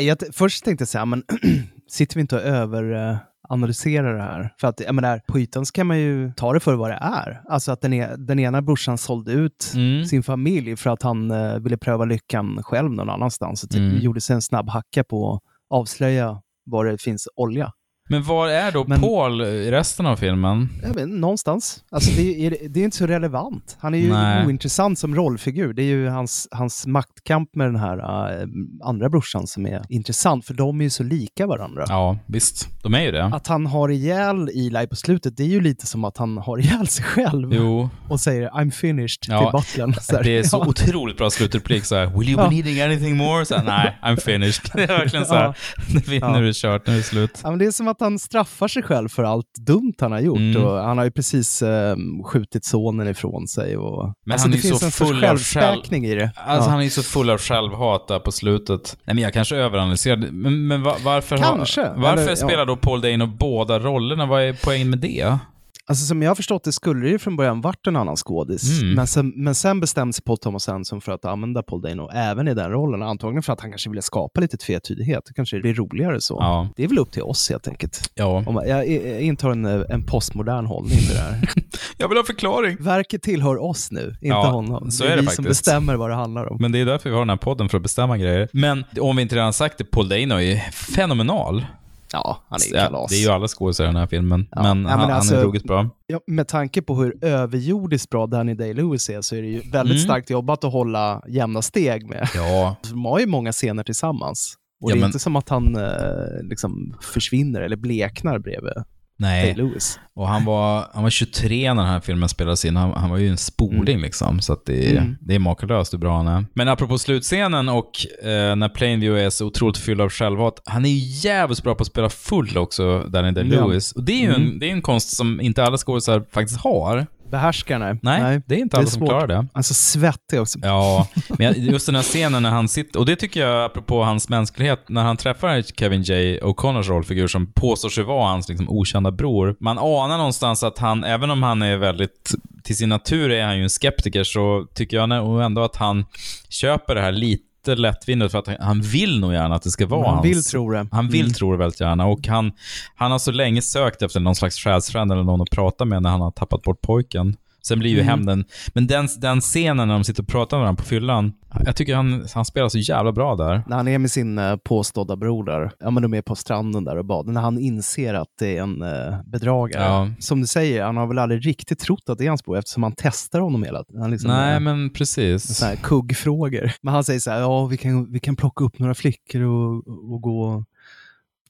Jag, först tänkte jag så här, men *clears throat* sitter vi inte och över analyserar det här? För att jag menar, på ytan så kan man ju ta det för vad det är. Alltså att den, e den ena brorsan sålde ut Mm. sin familj för att han eh, ville pröva lyckan själv någon annanstans. Och typ Mm. gjorde sig en snabb hacka på att avslöja var det finns olja. Men var är då Paul i resten av filmen? Vet, någonstans. Alltså det, är, det är inte så relevant. Han är ju Nej. ointressant som rollfigur. Det är ju hans, hans maktkamp med den här äh, andra brorsan som är intressant, för de är ju så lika varandra. Ja, visst. De är ju det. Att han har ihjäl Eli på slutet, det är ju lite som att han har ihjäl sig själv Jo. och säger I'm finished Ja, till butlern. *laughs* Det är så ja. otroligt bra slutreplik så här, Will you be Ja. needing anything more? Så här, Nej, I'm finished. *laughs* Det är verkligen så här, Ja. *laughs* nu är det kört, nu är det slut. Ja, men det är som att han straffar sig själv för allt dumt han har gjort. Mm. Och han har ju precis eh, skjutit sonen ifrån sig. Och, Men alltså, han det är finns så en full självspäkning i det. Alltså Ja. han är ju så full av självhat där på slutet. Nej men jag kanske överanalyserade. Men, men va- varför, Kanske. har, varför Eller, ja. spelar då Paul Dano båda rollerna? Vad är poängen med det? Alltså som jag har förstått det skulle det ju från början varit en annan skådis. Mm. Men, sen, men sen bestämde sig Paul Thomas Anderson för att använda Paul Dano även i den rollen. Antagligen för att han kanske ville skapa lite tvetydighet. Det kanske blir roligare så. Ja. Det är väl upp till oss helt enkelt. Ja. Om, jag, jag intar en, en postmodern hållning till det här. *laughs* Jag vill ha förklaring. Verket tillhör oss nu, inte Ja, honom. så det är det vi som faktiskt. bestämmer vad det handlar om. Men det är därför vi har den här podden, för att bestämma grejer. Men om vi inte redan sagt det, Paul Dano är fenomenal. Ja, han är ju kalas. Det är ju alla skådespelare i den här filmen, Ja. men, Ja, han, men han alltså- är ruggigt bra. Ja, med tanke på hur överjordiskt bra Danny Day-Lewis är så är det ju väldigt Mm. starkt jobbat att hålla jämna steg med. Ja. De har ju många scener tillsammans. Och det är men- inte som att han eh, liksom försvinner eller bleknar bredvid Nej. Day-Lewis. Och han var, han var 23 när den här filmen spelades in. Han, han var ju en spoling liksom. Så det, Mm. det är makalöst hur bra han är. Men apropå slutscenen och eh, när Plainview är så otroligt fylld av självhat. Han är ju jävligt bra på att spela full också, Danny Day-Lewis. Och det är ju en, Mm. det är en konst som inte alla skådespelare faktiskt har. Behärskar, nej. Nej, det är inte alla som klarar det. Alltså svettig också. Ja, men just den här scenen när han sitter, och det tycker jag apropå hans mänsklighet, när han träffar Kevin J. O'Connors rollfigur som påstår sig vara hans liksom, okända bror. Man anar någonstans att han, även om han är väldigt, till sin natur är han ju en skeptiker, så tycker jag ändå att han köper det här lite lättvindigt för att han- han vill nog gärna att det ska vara Han hans. vill tro det. Han vill Mm. tro det väldigt gärna och han, han har så länge sökt efter någon slags själsfrände eller någon att prata med när han har tappat bort pojken. Sen blir ju Mm. hämnden, men den, den scenen när de sitter och pratar med varandra på fyllan, jag tycker han, han spelar så jävla bra där. När han är med sin uh, påstådda bror där, ja men de är på stranden där och badar, när han inser att det är en eh, bedragare. Ja. Som du säger, han har väl aldrig riktigt trott att det är hans bror eftersom han testar honom hela tiden. Liksom, Nej, eh, men precis. så här kuggfrågor. Men han säger så här, ja vi kan, vi kan plocka upp några flickor och, och gå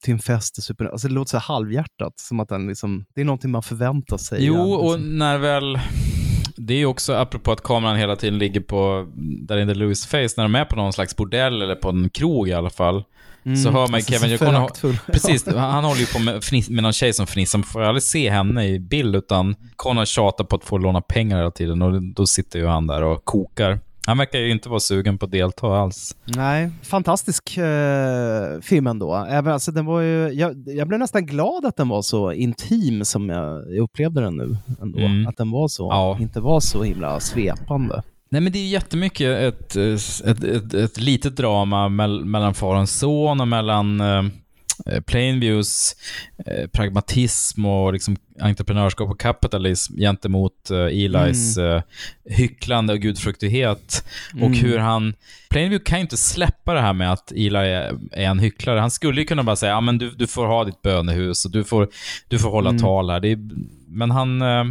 till en fest. Och super. Alltså, det låter så halvhjärtat, som att han liksom, det är någonting man förväntar sig. Jo, och liksom. när väl... Det är ju också apropå att kameran hela tiden ligger på där in the Louis face, när de är på någon slags bordell eller på en krog i alla fall. Mm, så hör man ju alltså, Kevin föraktfull. *laughs* Precis, han han håller ju på med, fniss, med någon tjej som fnissar. Man får aldrig se henne i bild, utan Connor tjatar på att få låna pengar hela tiden och då sitter ju han där och kokar. Han verkar ju inte vara sugen på att delta alls. Nej, fantastisk eh, film ändå. Även, alltså, den var ju, jag, jag blev nästan glad att den var så intim som jag, jag upplevde den nu. Ändå. Mm. Att den var så, Ja. inte var så himla svepande. Nej, men det är jättemycket ett, ett, ett, ett litet drama mell- mellan far och son och mellan eh, Plainviews eh, pragmatism och liksom entreprenörskap och kapitalism gentemot eh, Elis eh, hycklande och gudfruktighet. Och Mm. hur han... Plainview kan ju inte släppa det här med att Eli är, är en hycklare. Han skulle ju kunna bara säga, ja men du, du får ha ditt bönehus och du får, du får hålla Mm. tal här. Är, men han... Eh,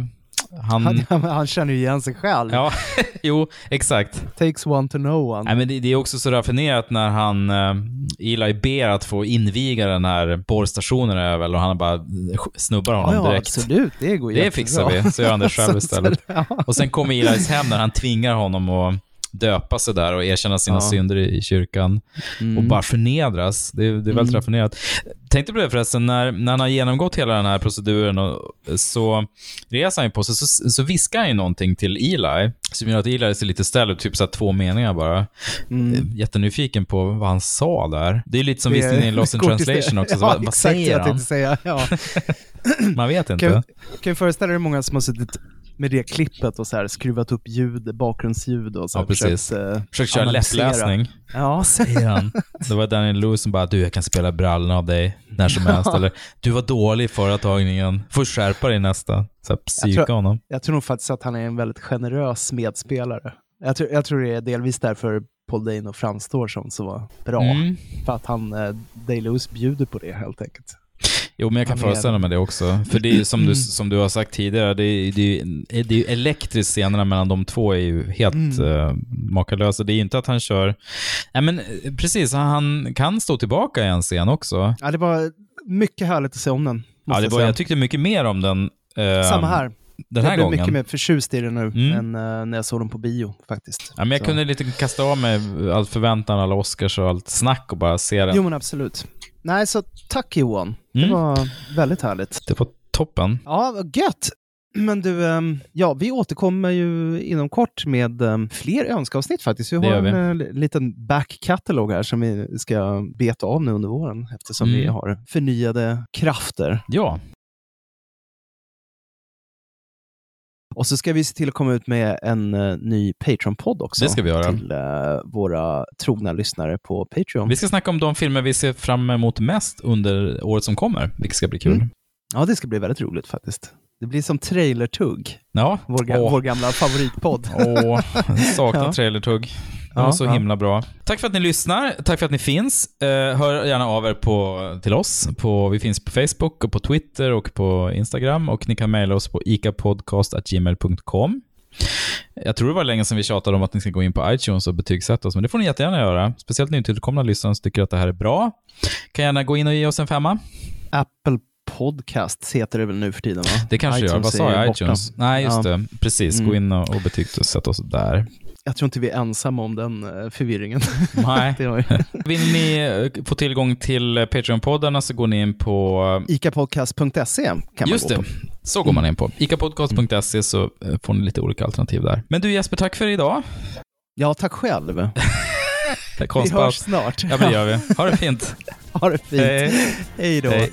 han, Han, han känner ju igen sig själv. ja, *laughs* jo, exakt. Takes one to know one. Nej, men det, det är också så raffinerat när han, eh, Eli ber att få inviga den här borrstationen är väl och han bara snubbar honom ja, direkt. absolut. Det går Det fixar vi, så gör han det själv *laughs* istället. *laughs* Och sen kommer Elis hem när han tvingar honom att döpa sig där och erkänna sina Ja. synder i, i kyrkan. Mm. Och bara förnedras. Det, är- det är väldigt Mm. raffinerat. Tänkte på det förresten, när, när han har genomgått hela den här proceduren och, så reser han på sig, så, så viskar han ju någonting till Eli, som gör att Eli ser lite ställd ut, typ så två meningar bara. Mm. Jättenyfiken på vad han sa där. Det är lite som visningen i Lost in translation också. Så Ja, vad, vad säger han? säga. Ja. Man vet inte. Kan, kan ju föreställa dig hur många som har suttit med det klippet och så här, skruvat upp ljud, bakgrundsljud och så Ja, här, precis. försökt, eh, Försökt köra analysera. läppläsning. Ja, Säger han. *laughs* Det var Daniel Lewis som bara, du jag kan spela brallorna av dig när som helst. Ja. Eller, du var dålig förra tagningen, får skärpa dig nästa. Så här, jag, psyka tror, honom. jag tror nog faktiskt att han är en väldigt generös medspelare. Jag tror, jag tror det är delvis därför Paul Dano framstår som så bra. Mm. För att han, eh, Day-Lewis bjuder på det helt enkelt. Jo, men jag kan Mm. föreställa mig det också. För det är ju som du, som du har sagt tidigare, det är, det är, ju- det är ju elektriskt scenerna mellan de två är ju helt Mm. eh, makalösa. Det är ju inte att han kör... Nej, men eh, precis. Han kan stå tillbaka i en scen också. Ja, det var mycket härligt att se om den. Ja, det jag var, säga. jag tyckte mycket mer om den. eh, Samma här. Den här jag blev gången. mycket mer förtjust i den nu Mm. än eh, när jag såg den på bio faktiskt. Ja, men jag Så. kunde lite kasta av mig all förväntan, alla Oscars och allt snack och bara se den. Jo, men absolut. Nej, så tack Johan. Det Mm. var väldigt härligt. Det var toppen. Ja, gött! Men du, ehm, ja, vi återkommer ju inom kort med ehm, fler önskeavsnitt faktiskt. Vi har vi. en eh, liten back-catalog här som vi ska beta av nu under våren eftersom vi Mm. har förnyade krafter. Ja, Och så ska vi se till att komma ut med en eh, ny Patreon-podd också. Det ska vi göra. Till eh, våra trogna lyssnare på Patreon. vi ska snacka om de filmer vi ser fram emot mest under året som kommer, vilket ska bli kul. Mm. Ja, det ska bli väldigt roligt faktiskt. Det blir som trailertugg, Ja. vår, ga- vår gamla favoritpodd. Åh, saknar *laughs* Ja. trailertugg. Ja, var så ja. himla bra. Tack för att ni lyssnar. Tack för att ni finns. Eh, hör gärna av er på, till oss. På, vi finns på Facebook, och på Twitter och på Instagram. Och ni kan mejla oss på ikapodcast.gmail.com. Jag tror det var länge sedan vi tjatade om att ni ska gå in på iTunes och betygsätta oss, men det får ni jättegärna göra. Speciellt nytillkomna lyssnare som tycker att det här är bra. Kan gärna gå in och ge oss en femma. Apple Podcasts heter det väl nu för tiden va? Det kanske gör. Vad sa jag? borta. iTunes? Nej, just Ja. det. Precis. Gå Mm. in och, och betygsätta oss där. Jag tror inte vi är ensamma om den eh, förvirringen. Nej. *laughs* *laughs* Vill ni eh, få tillgång till eh, Patreon-poddarna så går ni in på... Icapodcast.se kan man Just gå det, på. så går man in på. Icapodcast.se så får ni lite olika alternativ där. Men du Jesper, tack för idag. Ja, tack själv. *laughs* Vi hörs snart. Ja, det gör vi. Ha det fint. Ha det fint. Hej. Hej då. Hej.